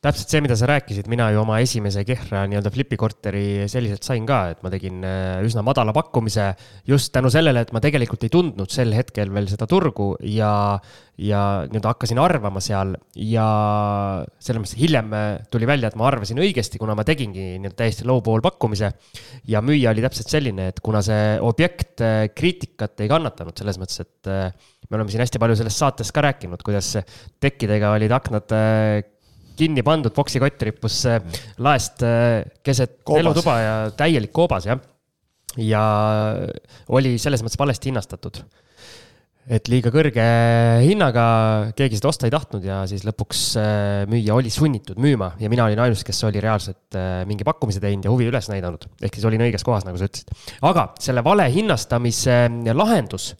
täpselt see, mida sa rääkisid, mina ju oma esimese Kehra nii-öelda flipi korteri selliselt sain ka, et ma tegin äh, üsna madala pakkumise just tänu sellele, et ma tegelikult ei tundnud sel hetkel veel seda turgu ja, ja nii-öelda hakkasin arvama seal ja selles mõttes hiljem äh, tuli välja, et ma arvasin õigesti, kuna ma tegingi nii-öelda täiesti low-ball pakkumise. ja müüja oli täpselt selline, et kuna see objekt äh, kriitikat ei kannatanud selles mõttes, et me oleme siin hästi palju sellest saatest ka rääkinud, kuidas tekkidega olid aknad kinni pandud poksikott rippus laest äh, keset koobas. elutuba ja täielik koobas, jah. ja oli selles mõttes valesti hinnastatud. et liiga kõrge hinnaga keegi seda osta ei tahtnud ja siis lõpuks äh, müüja oli sunnitud müüma ja mina olin ainus, kes oli reaalselt äh, mingi pakkumise teinud ja huvi üles näidanud. ehk siis olin õiges kohas, nagu sa ütlesid. aga selle vale hinnastamise lahendus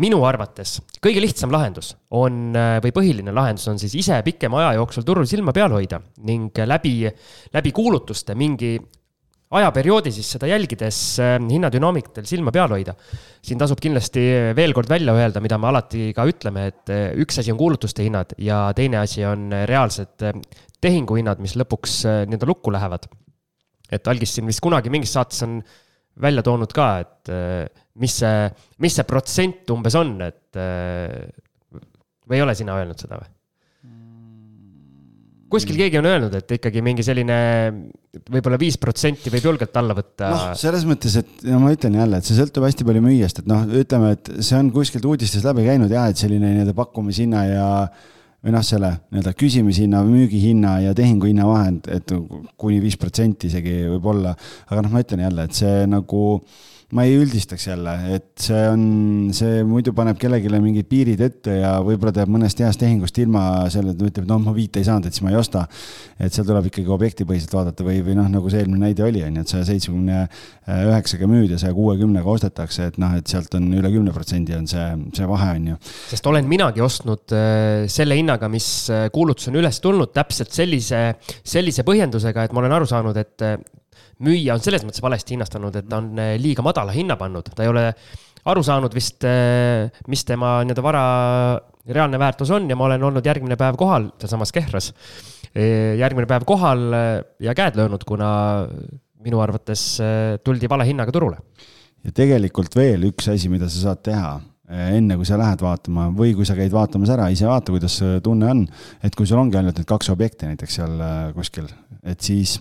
minu arvates kõige lihtsam lahendus on, äh, või põhiline lahendus on siis ise pikema aja jooksul turul silma peal hoida ning läbi, läbi kuulutuste mingi ajaperioodi siis seda jälgides äh, hinnadünaamikatel silma peal hoida. siin tasub kindlasti veel kord välja öelda, mida me alati ka ütleme, et äh, üks asi on kuulutuste hinnad ja teine asi on reaalsed tehinguhinnad, mis lõpuks nii-öelda lukku lähevad. et Algis siin vist kunagi mingis saates on välja toonud ka, et mis see, mis see protsent umbes on, et või ei ole sina öelnud seda või? kuskil keegi on öelnud, et ikkagi mingi selline võib-olla viis protsenti võib julgelt alla võtta. noh, selles mõttes, et no ma ütlen jälle, et see sõltub hästi palju müüjast, et noh, ütleme, et see on kuskilt uudistest läbi käinud ja et selline nii-öelda pakkumishinna ja või noh, selle nii-öelda küsimishinna, müügihinna ja tehinguhinna vahend, et kuni viis protsenti isegi võib-olla. aga noh, ma ütlen jälle, et see nagu ma ei üldistaks jälle, et see on, see muidu paneb kellelegi mingid piirid ette ja võib-olla teeb mõnest heast tehingust ilma selle, ta ütleb, no ma viite ei saanud, et siis ma ei osta. et seal tuleb ikkagi objektipõhiselt vaadata või, või noh, nagu see eelmine näide oli, on ju, et saja seitsmekümne üheksaga müüd ja saja kuuekümnega ostetakse, et noh, et sealt on üle kümne protsendi on see, see vahe, on ju. sest olen minagi ostnud äh, selle hinnaga, mis äh, kuulutus on üles tulnud, täpselt sellise, sellise põhjendusega, et ma olen aru saanud, et müüja on selles mõttes valesti hinnastanud, et ta on eh, liiga madala hinna pannud, ta ei ole aru saanud vist, eh, mis tema nii-öelda vara reaalne väärtus on ja ma olen olnud järgmine päev kohal sealsamas Kehras. Eh, järgmine päev kohal ja käed löönud, kuna minu arvates tuldi vale hinnaga turule. ja tegelikult veel üks asi, mida sa saad teha enne kui sa lähed vaatama või kui sa käid vaatamas ära, ise vaata, kuidas tunne on. et kui sul ongi ainult need kaks objekti näiteks seal kuskil, et siis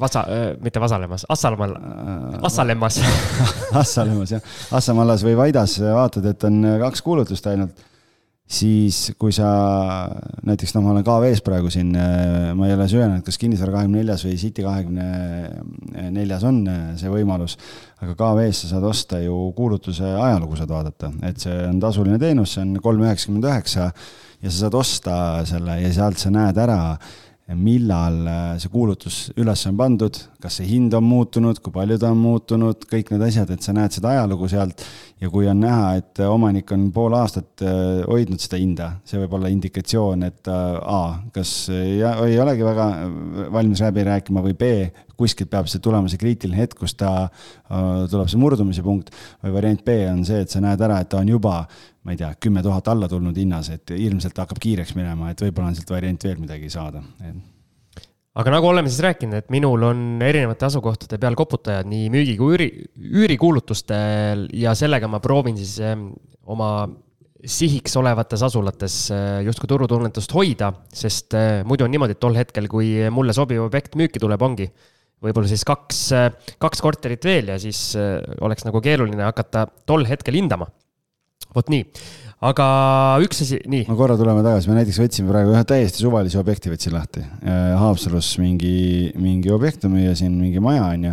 Vasa äh,, mitte Vasalemmas, Assalamaal äh,, Assalemmas. Assalemmas jah, Assamallas või Vaidas vaatad, et on kaks kuulutust ainult, siis kui sa näiteks noh, ma olen KV-s praegu siin, ma ei ole süvenenud, kas kinnisvara kahekümne neljas või City kahekümne neljas on see võimalus, aga KV-s sa saad osta ju kuulutuse ajalugu saad vaadata, et see on tasuline teenus, see on kolm üheksakümmend üheksa ja sa saad osta selle ja sealt sa näed ära millal äh, see kuulutus üles on pandud, kas see hind on muutunud, kui palju ta on muutunud, kõik need asjad, et sa näed seda ajalugu sealt. ja kui on näha, et omanik on pool aastat äh, hoidnud seda hinda, see võib olla indikatsioon, et A, kas ei, olegi väga valmis läbi rääkima või B, kuskilt peab see tulema see kriitiline hetk, kus ta, tuleb see murdumise punkt. või variant B on see, et sa näed ära, et ta on juba ma ei tea, kümme tuhat alla tulnud hinnas, et ilmselt hakkab kiireks minema, et võib-olla on sealt variant veel midagi saada. Aga nagu oleme siis rääkinud, et minul on erinevate asukohtade peal koputajad nii müügi kui üüri, üürikuulutustel ja sellega ma proovin siis oma sihiks olevates asulates eh, justkui turutunnetust hoida, sest eh, muidu on niimoodi, et tol hetkel, kui mulle sobiv objekt müüki tuleb, ongi võib-olla siis kaks, eh, kaks korterit veel ja siis oleks nagu keeruline hakata tol hetkel hindama. Vot nii, aga üks asi, nii. no korra tuleme tagasi, me näiteks võtsime praegu ühe täiesti suvalise objekti võtsin lahti. Äh, Haapsalus mingi, mingi objekt on müüa siin, mingi maja on ju,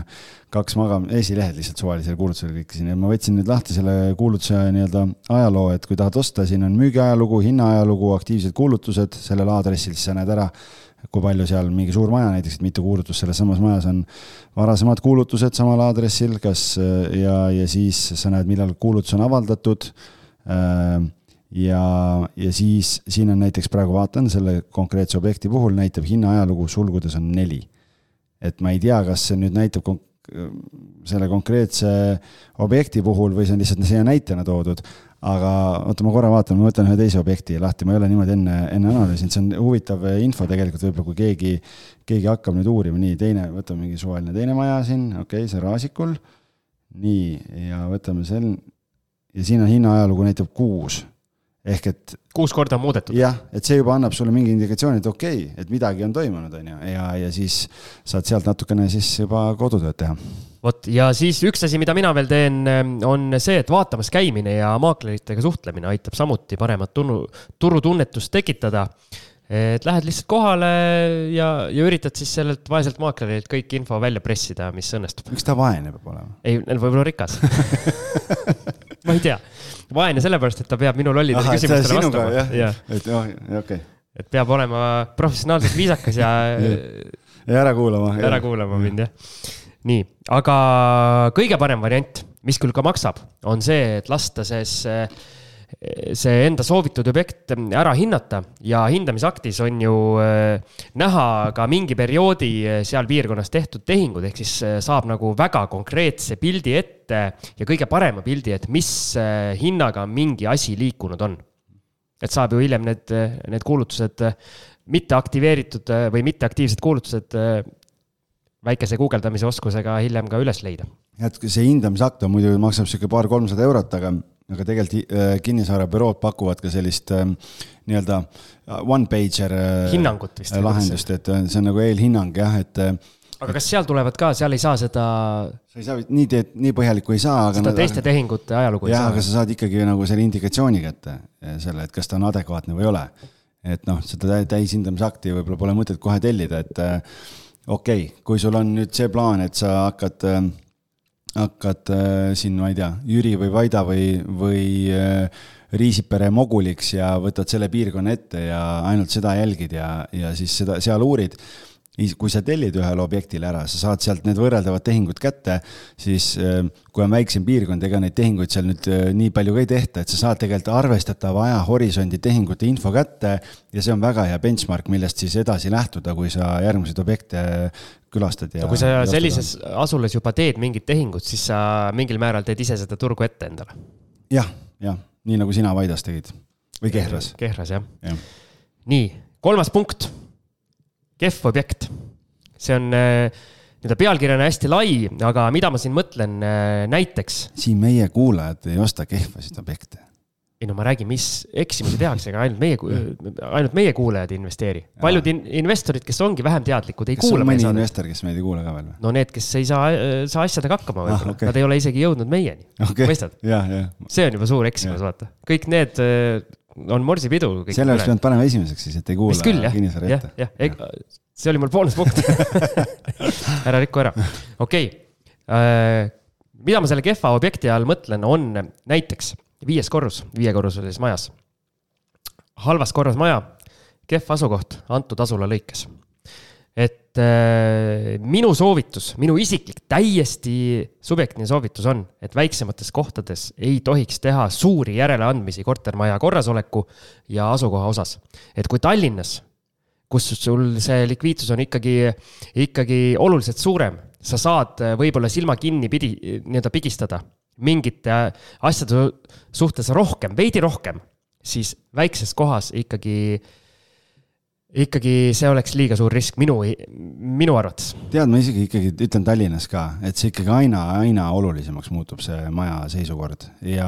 kaks magam-, esilehed lihtsalt suvalisele kuulutusele klikkisin ja ma võtsin nüüd lahti selle kuulutuse nii-öelda ajaloo, et kui tahad osta, siin on müügiajalugu, hinnaajalugu, aktiivsed kuulutused. Sellel aadressil, siis sa näed ära kui palju seal mingi suur maja näiteks, et mitu kuulutust selles samas majas on, varasemad kuulutused samal aadressil, kas ja, ja siis sa näed, millal kuulutus on avaldatud. Äh, ja, ja siis siin on näiteks praegu vaatan selle konkreetse objekti puhul näitab hinnaajalugu sulgudes on neli. et ma ei tea, kas see nüüd näitab konk selle konkreetse objekti puhul või see on lihtsalt siia näitena toodud, aga oota, ma korra vaatan, ma võtan ühe teise objekti lahti, ma ei ole niimoodi enne, enne analüüsinud, see on huvitav info tegelikult võib-olla, kui keegi, keegi hakkab nüüd uurima, nii, teine, võtame mingi suvaline teine maja siin, okei okay,, see Raasikul, nii, ja võtame sel-, ja siin on hinnaajalugu näitab kuus. ehk et. kuus korda muudetud. jah, et see juba annab sulle mingi indikatsiooni, et okei okay,, et midagi on toimunud, on ju, ja, ja siis saad sealt natukene siis juba kodutööd teha. vot ja siis üks asi, mida mina veel teen, on see, et vaatamas käimine ja maakleritega suhtlemine aitab samuti paremat tunu, turutunnetust tekitada et lähed lihtsalt kohale ja, ja üritad siis sellelt vaeselt maaklerilt kõik info välja pressida, mis õnnestub. miks ta vaene peab olema? ei, võib-olla rikas ma ei tea, vaene sellepärast, et ta peab minu lollidele küsimustele vastama. jah ja., et oh, okei et peab olema professionaalselt viisakas ja ja ära kuulama. ära kuulama mind jah. nii, aga kõige parem variant, mis küll ka maksab, on see, et lasta siis see enda soovitud objekt ära hinnata ja hindamisaktis on ju äh, näha ka mingi perioodi äh, seal piirkonnas tehtud tehingud, ehk siis äh, saab nagu väga konkreetse pildi ette ja kõige parema pildi, et mis hinnaga mingi asi liikunud on. et saab ju hiljem need, need kuulutused, mitte aktiveeritud või mitteaktiivsed kuulutused väikese guugeldamise oskusega hiljem ka üles leida. et see hindamisakt on muidu, maksab sihuke paar-kolmsada eurot, aga aga tegelikult äh, kinnisvarabürood pakuvad ka sellist äh, nii-öelda äh, one-pager hinnangut vist. lahendust, et see on nagu eelhinnang jah, et. aga kas seal tulevad ka, seal ei saa seda? sa ei saa, nii teed, nii põhjalikku ei saa. seda teiste aga, tehingute ajalugu ei jah, saa? aga sa saad ikkagi nagu selle indikatsiooni kätte, selle, et kas ta on adekvaatne või ei ole. et noh, seda täishindamisakti võib-olla pole mõtet kohe tellida, et okei okay,, kui sul on nüüd see plaan, et sa hakkad hakkad äh, siin, ma ei tea, Jüri või Vaida või, või äh, Riisipere moguliks ja võtad selle piirkonna ette ja ainult seda jälgid ja, ja siis seda seal uurid kui sa tellid ühele objektile ära, sa saad sealt need võrreldavad tehingud kätte, siis äh, kui on väiksem piirkond, ega neid tehinguid seal nüüd äh, nii palju ka ei tehta, et sa saad tegelikult arvestatava ajahorisondi tehingute info kätte ja see on väga hea benchmark, millest siis edasi lähtuda, kui sa järgmiseid objekte külastad ja. kui sa sellises asulas juba teed mingit tehingut, siis sa mingil määral teed ise seda turgu ette endale ja,. jah, jah, nii nagu sina Vaidas tegid või Kehras. Kehras jah ja.. nii, kolmas punkt kehv objekt. see on äh, nii-öelda pealkirjana hästi lai, aga mida ma siin mõtlen äh, näiteks. siin meie kuulajad ei osta kehvasid objekte. ei no ma räägin, mis eksimusi tehakse, aga ainult meie, ainult meie kuulajad ei investeeri. paljud in investorid, kes ongi vähem teadlikud, ei kas kuula. mõni investor, kes meid ei kuula ka veel või? no need, kes ei saa, saa asjadega hakkama võib-olla ah,, okay. nad ei ole isegi jõudnud meieni okay.. mõistad? see on juba suur eksimus, vaata. kõik need on morsipidu. selle oleks pidanud panema esimeseks siis, et ei kuula kinnisvara ette. jah, jah, see oli mul boonuspunkt ära riku ära, okei okay.. Äh, mida ma selle kehva objekti all mõtlen, on näiteks viies korrus, viiekorruselises majas. halvas korras maja, kehv asukoht antud asula lõikes. Et äh, minu soovitus, minu isiklik, täiesti subjektiivne soovitus on, et väiksemates kohtades ei tohiks teha suuri järeleandmisi kortermaja korrasoleku ja asukoha osas. et kui Tallinnas, kus sul see likviidsus on ikkagi, ikkagi oluliselt suurem, sa saad äh, võib-olla silma kinni pidi, nii-öelda pigistada mingite asjade suhtes rohkem, veidi rohkem, siis väikses kohas ikkagi äh, ikkagi see oleks liiga suur risk minu, minu arvates. tead, ma isegi ikkagi ütlen Tallinnas ka, et see ikkagi aina, aina olulisemaks muutub see maja seisukord ja.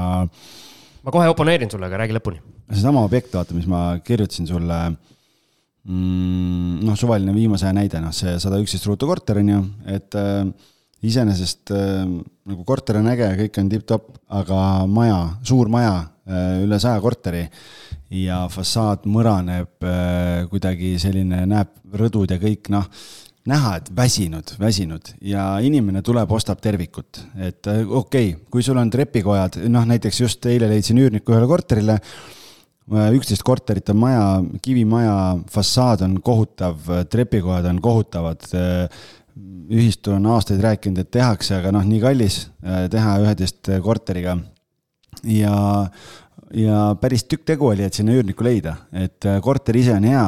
ma kohe oponeerin sulle, aga räägi lõpuni. seesama objekt, vaata, mis ma kirjutasin sulle mm,. noh, suvaline viimase aja näide, noh, see sada üksteist ruutu korter on ju, et äh, iseenesest äh, nagu korter on äge, kõik on tipp-topp, aga maja, suur maja äh,, üle saja korteri ja fassaad mõraneb äh, kuidagi selline, näeb rõdud ja kõik noh, näha, et väsinud, väsinud. Ja inimene tuleb, ostab tervikut, et äh, okei okay,, kui sul on trepikojad, noh näiteks just eile leidsin üürniku ühele korterile, äh, üksteist korterit on maja, kivimaja fassaad on kohutav, trepikojad on kohutavad, ühistu on aastaid rääkinud, et tehakse, aga noh, nii kallis teha üheteist korteriga. Ja ja päris tükk tegu oli, et sinna üürnikku leida, et äh, korter ise on hea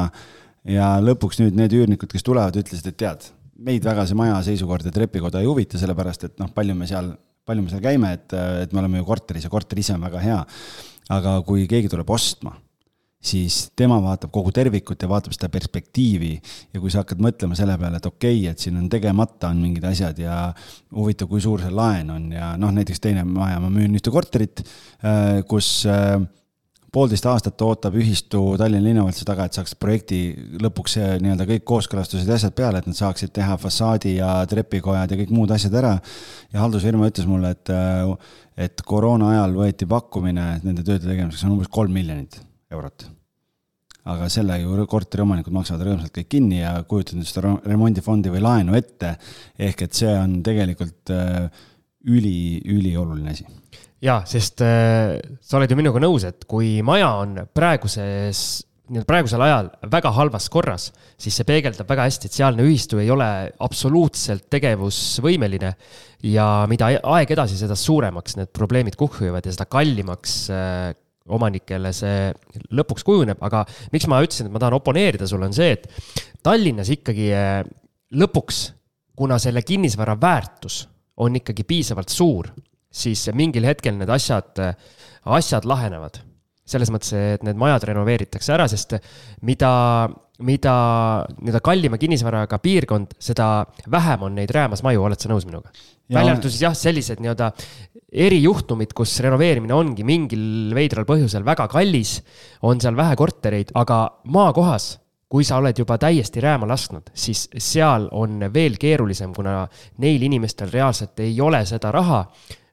ja lõpuks nüüd need üürnikud, kes tulevad, ütlesid, et tead, meid väga see maja seisukord ja trepikoda ei huvita, sellepärast et noh, palju me seal, palju me seal käime, et, äh, et me oleme ju korteris ja korter ise on väga hea. aga kui keegi tuleb ostma siis tema vaatab kogu tervikut ja vaatab seda perspektiivi ja kui sa hakkad mõtlema selle peale, et okei okay,, et siin on tegemata, on mingid asjad ja huvitav, kui suur see laen on ja noh, näiteks teine maja, ma müün ühte korterit, äh, kus äh, poolteist aastat ootab ühistu Tallinna linnavalitsuse taga, et saaks projekti lõpuks nii-öelda kõik kooskõlastused ja asjad peale, et nad saaksid teha fassaadi ja trepikojad ja kõik muud asjad ära. ja haldusfirma ütles mulle, et, äh, et koroona ajal võeti pakkumine nende tööde tegemiseks on umbes kolm miljonit eurot aga selle ju korteriomanikud maksavad rõõmsalt kõik kinni ja kujutad nüüd seda remondifondi või laenu ette. ehk et see on tegelikult äh, üli, ülioluline asi. ja, sest äh, sa oled ju minuga nõus, et kui maja on praeguses nii-öelda praegusel ajal väga halvas korras, siis see peegeldab väga hästi, et sealne ühistu ei ole absoluutselt tegevusvõimeline. ja mida aeg edasi, seda suuremaks need probleemid kuhjuvad ja seda kallimaks äh, omanikele see lõpuks kujuneb, aga miks ma ütlesin, et ma tahan oponeerida sulle, on see, et Tallinnas ikkagi eh, lõpuks, kuna selle kinnisvara väärtus on ikkagi piisavalt suur, siis mingil hetkel need asjad, asjad lahenevad. selles mõttes, et need majad renoveeritakse ära, sest mida, mida nii-öelda kallima kinnisvaraga piirkond, seda vähem on neid räämas maju, oled sa nõus minuga? välja arvatud siis jah, sellised nii-öelda erijuhtumid, kus renoveerimine ongi mingil veidral põhjusel väga kallis, on seal vähe kortereid, aga maakohas, kui sa oled juba täiesti rääma lasknud, siis seal on veel keerulisem, kuna neil inimestel reaalselt ei ole seda raha,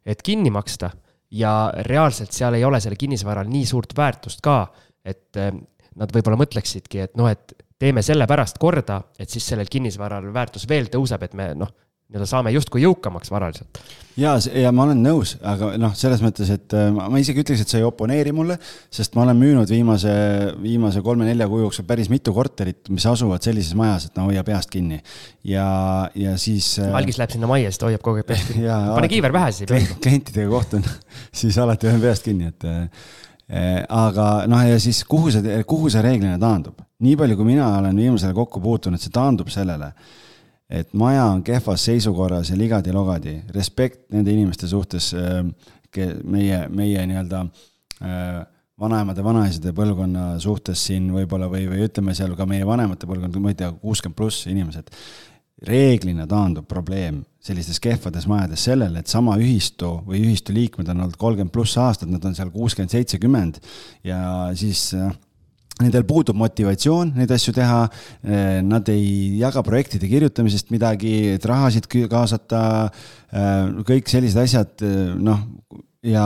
et kinni maksta. Ja reaalselt seal ei ole sellel kinnisvaral nii suurt väärtust ka, et eh, nad võib-olla mõtleksidki, et noh, et teeme selle pärast korda, et siis sellel kinnisvaral väärtus veel tõuseb, et me noh, nii-öelda saame justkui jõukamaks varaliselt. ja, ja ma olen nõus, aga noh, selles mõttes, et äh, ma isegi ütleks, et sa ei oponeeri mulle, sest ma olen müünud viimase, viimase kolme-nelja kuu jooksul päris mitu korterit, mis asuvad sellises majas, et no hoia peast kinni. ja, ja siis. Äh, algis läheb sinna majja, siis ta hoiab kogu aeg peast kinni. pane kiiver pähe, siis ei pea. klientidega kohtun siis alati hoian peast kinni, et äh, aga noh, ja siis kuhu see, kuhu see reeglina taandub? nii palju, kui mina olen viimasel kokku puutunud, see taandub sellele et maja on kehvas seisukorras ja ligadi-logadi, respekt nende inimeste suhtes, äh, meie, meie nii-öelda äh, vanaemade, vanaisade põlvkonna suhtes siin võib-olla või, või ütleme seal ka meie vanemate põlvkond, ma ei tea, kuuskümmend pluss inimesed. reeglina taandub probleem sellistes kehvades majades sellele, et sama ühistu või ühistu liikmed on olnud kolmkümmend pluss aastat, nad on seal kuuskümmend, seitsekümmend ja siis äh, Nendel puudub motivatsioon neid asju teha, eh, nad ei jaga projektide kirjutamisest midagi, et rahasid kaasata, eh, kõik sellised asjad, eh, noh, ja,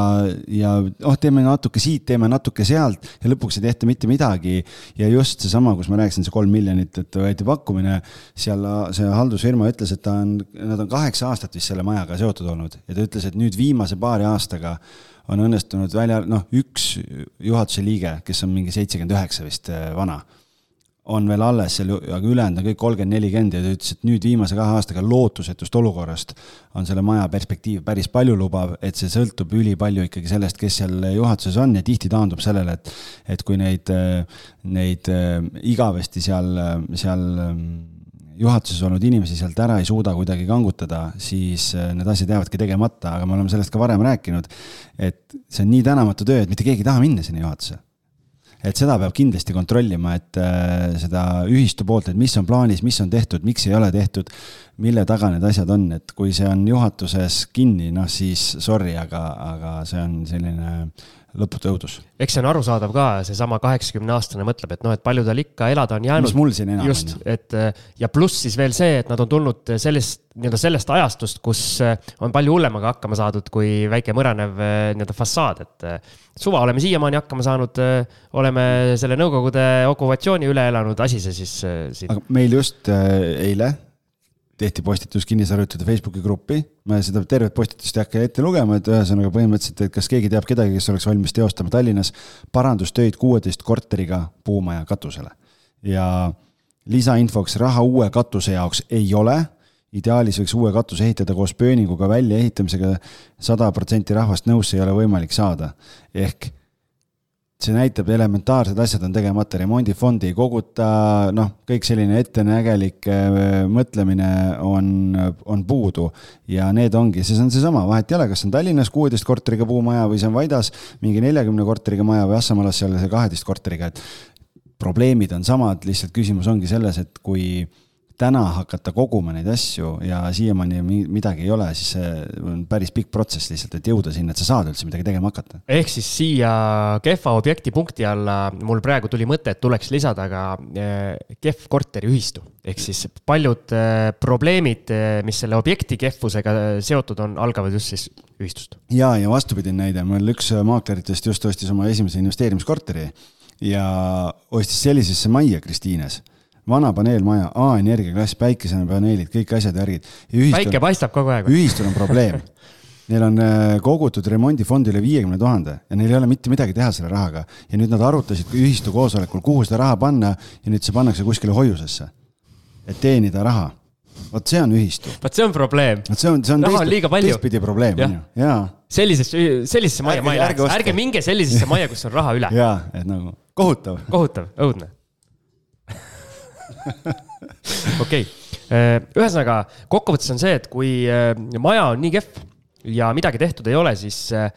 ja oh, teeme natuke siit, teeme natuke sealt ja lõpuks ei tehta mitte midagi. ja just seesama, kus ma rääkisin, see kolm miljonit, et võeti pakkumine, seal see haldusfirma ütles, et ta on, nad on kaheksa aastat vist selle majaga seotud olnud. Ja ta ütles, et nüüd viimase paari aastaga on õnnestunud välja, noh, üks juhatuse liige, kes on mingi seitsekümmend üheksa vist äh, vana, on veel alles seal, aga ülejäänud on kõik kolmkümmend, nelikümmend ja ta ütles, et nüüd viimase kahe aastaga lootusetust olukorrast on selle maja perspektiiv päris palju lubav, et see sõltub ülipalju ikkagi sellest, kes seal juhatuses on ja tihti taandub sellele, et, et kui neid, neid igavesti seal, seal juhatuses olnud inimesi sealt ära ei suuda kuidagi kangutada, siis need asjad jäävadki tegemata, aga me oleme sellest ka varem rääkinud, et see on nii tänamatu töö, et mitte keegi ei taha minna sinna juhatusse. Et seda peab kindlasti kontrollima, et äh, seda ühistu poolt, et mis on plaanis, mis on tehtud, miks ei ole tehtud, mille taga need asjad on, et kui see on juhatuses kinni, noh siis sorry, aga, aga see on selline lõputu õudus. eks see on arusaadav ka, seesama kaheksakümne aastane mõtleb, et noh, et palju tal ikka elada on jäänud. mis mul siin enam just, on. et ja pluss siis veel see, et nad on tulnud sellest, nii-öelda sellest ajastust, kus on palju hullemaga hakkama saadud kui väike mõranev nii-öelda fassaad, et suva oleme siiamaani hakkama saanud, oleme selle Nõukogude okupatsiooni üle elanud, asi see siis siin. aga meil just eile tehti postitus kinnisarjutajate Facebooki gruppi, ma seda tervet postitust ei hakka ette lugema, et ühesõnaga põhimõtteliselt, et kas keegi teab kedagi, kes oleks valmis teostama Tallinnas parandustöid kuueteist korteriga puumaja katusele. ja lisainfoks raha uue katuse jaoks ei ole, ideaalis võiks uue katuse ehitada koos pööninguga väljaehitamisega, sada protsenti rahvast nõusse ei ole võimalik saada. ehk see näitab, elementaarsed asjad on tegemata, remondifondi ei koguta, noh, kõik selline ettenägelik äh, mõtlemine on, on puudu. ja need ongi, siis on seesama, vahet ei ole, kas on Tallinnas kuueteist korteriga puumaja või see on Vaidas mingi neljakümne korteriga maja või Assamalas seal kaheteist korteriga, et probleemid on samad, lihtsalt küsimus ongi selles, et kui täna hakata koguma neid asju ja siiamaani midagi ei ole, siis see on päris pikk protsess lihtsalt, et jõuda sinna, et sa saad üldse midagi tegema hakata. ehk siis siia kehva objekti punkti alla mul praegu tuli mõte, et tuleks lisada ka eh, kehv korteriühistu. ehk siis paljud eh, probleemid, eh, mis selle objekti kehvusega seotud on, algavad just siis ühistust. ja, ja vastupidine näide, mul üks maakleritest just ostis oma esimese investeerimiskorteri ja ostis sellisesse majja Kristiines vana paneelmaja, A-energia klass, päikesepaneelid, kõik asjad ja värgid. päike paistab kogu aeg. ühistul on probleem Neil on äh, kogutud remondifondi üle viiekümne tuhande ja neil ei ole mitte midagi teha selle rahaga. ja nüüd nad arutasid ühistu koosolekul, kuhu seda raha panna ja nüüd see pannakse kuskile hoiusesse. et teenida raha. vot see on ühistu. vot see on probleem. vot see on, see on raha palju. teistpidi probleem, on ju, jaa. sellisesse, sellisesse majja ma ei läheks, ärge minge sellisesse majja, kus on raha üle. jaa, et nagu kohutav. kohutav, õudne okei, äh, ühesõnaga kokkuvõttes on see, et kui äh, maja on nii kehv ja midagi tehtud ei ole, siis äh,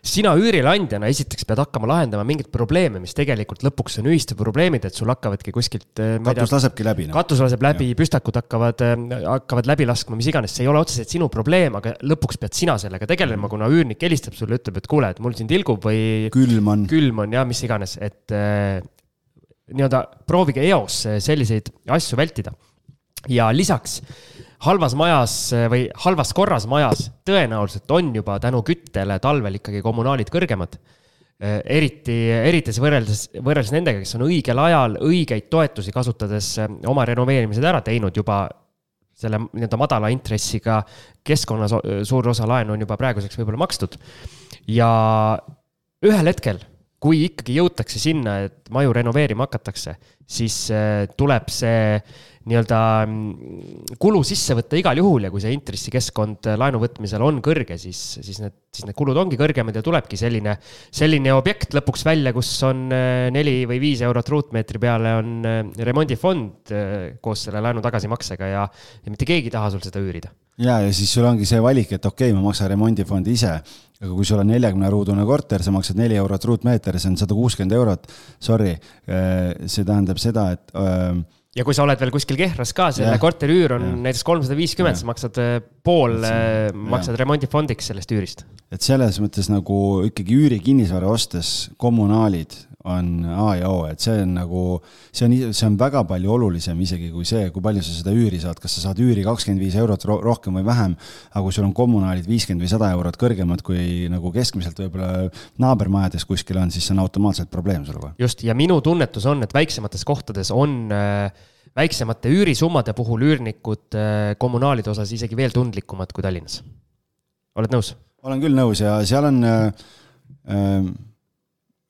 sina üürileandjana esiteks pead hakkama lahendama mingeid probleeme, mis tegelikult lõpuks on ühistu probleemid, et sul hakkavadki kuskilt. katus lasebki läbi no.. katus laseb läbi, püstakud hakkavad, hakkavad läbi laskma, mis iganes, see ei ole otseselt sinu probleem, aga lõpuks pead sina sellega tegelema, kuna üürnik helistab sulle, ütleb, et kuule, et mul siin tilgub või. külm on. külm on ja mis iganes, et nii-öelda proovige eos selliseid asju vältida. ja lisaks halvas majas või halvas korras majas tõenäoliselt on juba tänu küttele talvel ikkagi kommunaalid kõrgemad. eriti, eriti võrreldes, võrreldes nendega, kes on õigel ajal õigeid toetusi kasutades oma renoveerimised ära teinud juba selle nii-öelda madala intressiga keskkonna suur osa laenu on juba praeguseks võib-olla makstud. ja ühel hetkel kui ikkagi jõutakse sinna, et maju renoveerima hakatakse, siis äh, tuleb see nii-öelda mm, kulu sisse võtta igal juhul ja kui see intressikeskkond laenu võtmisel on kõrge, siis, siis need, siis need kulud ongi kõrgemad ja tulebki selline, selline objekt lõpuks välja, kus on äh, neli või viis eurot ruutmeetri peale on äh, remondifond koos selle laenu tagasimaksega ja, ja mitte keegi ei taha sul seda üürida. Ja, ja siis sul ongi see valik, et okei okay,, ma maksan remondifondi ise aga kui sul on neljakümne ruudune korter, sa maksad neli eurot ruutmeeter, see on sada kuuskümmend eurot. Sorry, äh, see tähendab seda, et. Ähm, ja kui sa oled veel kuskil Kehras ka, selle korteri üür on ja. näiteks kolmsada viiskümmend, sa maksad äh, pool, äh, maksad ja. remondifondiks sellest üürist. et selles mõttes nagu ikkagi üürikinnisvara ostes kommunaalid on A ja O, et see on nagu, see on, see on väga palju olulisem isegi kui see, kui palju sa seda üüri saad, kas sa saad üüri kakskümmend viis eurot rohkem või vähem, aga kui sul on kommunaalid viiskümmend või sada eurot kõrgemad kui nagu keskmiselt võib-olla naabermajades kuskil on, siis see on automaatselt probleem sul kohe. just, ja minu tunnetus on, et väiksemates kohtades on äh, väiksemate üürisummade puhul üürnikud äh, kommunaalide osas isegi veel tundlikumad kui Tallinnas. oled nõus? olen küll nõus ja seal on äh, äh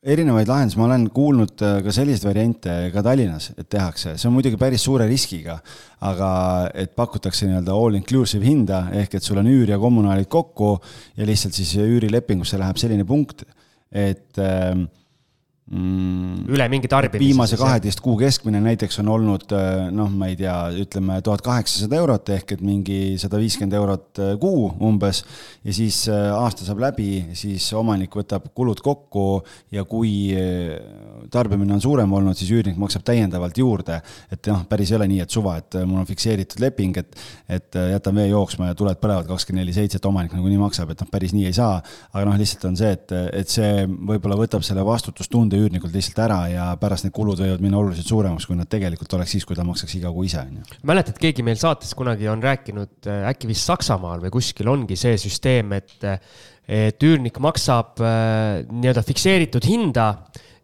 erinevaid lahendusi, ma olen kuulnud äh, ka selliseid variante ka Tallinnas, et tehakse, see on muidugi päris suure riskiga, aga et pakutakse nii-öelda all inclusive hinda ehk et sul on üür ja kommunaalid kokku ja lihtsalt siis üürilepingusse läheb selline punkt, et äh, mm, üle mingi tarbimise. viimase kaheteist kuu keskmine näiteks on olnud äh, noh, ma ei tea, ütleme tuhat kaheksasada eurot ehk et mingi sada viiskümmend eurot äh, kuu umbes. ja siis äh, aasta saab läbi, siis omanik võtab kulud kokku ja kui tarbimine on suurem olnud, siis üürnik maksab täiendavalt juurde. et noh, päris ei ole nii, et suva, et mul on fikseeritud leping, et, et jätan vee jooksma ja tuled põlevad kakskümmend neli seitse, et omanik nagunii maksab, et noh, päris nii ei saa. aga noh, lihtsalt on see, et, et see võib-olla võtab selle vastutustunde üürnikult lihtsalt ära ja pärast need kulud võivad minna oluliselt suuremaks, kui nad tegelikult oleks siis, kui ta maksaks iga kuu ise, on ju. mäletad, keegi meil saates kunagi on rääkinud, äh, äkki vist Saksamaal või kuskil ongi see süsteem, et, et üürnik maksab äh, nii-öelda fikseeritud hinda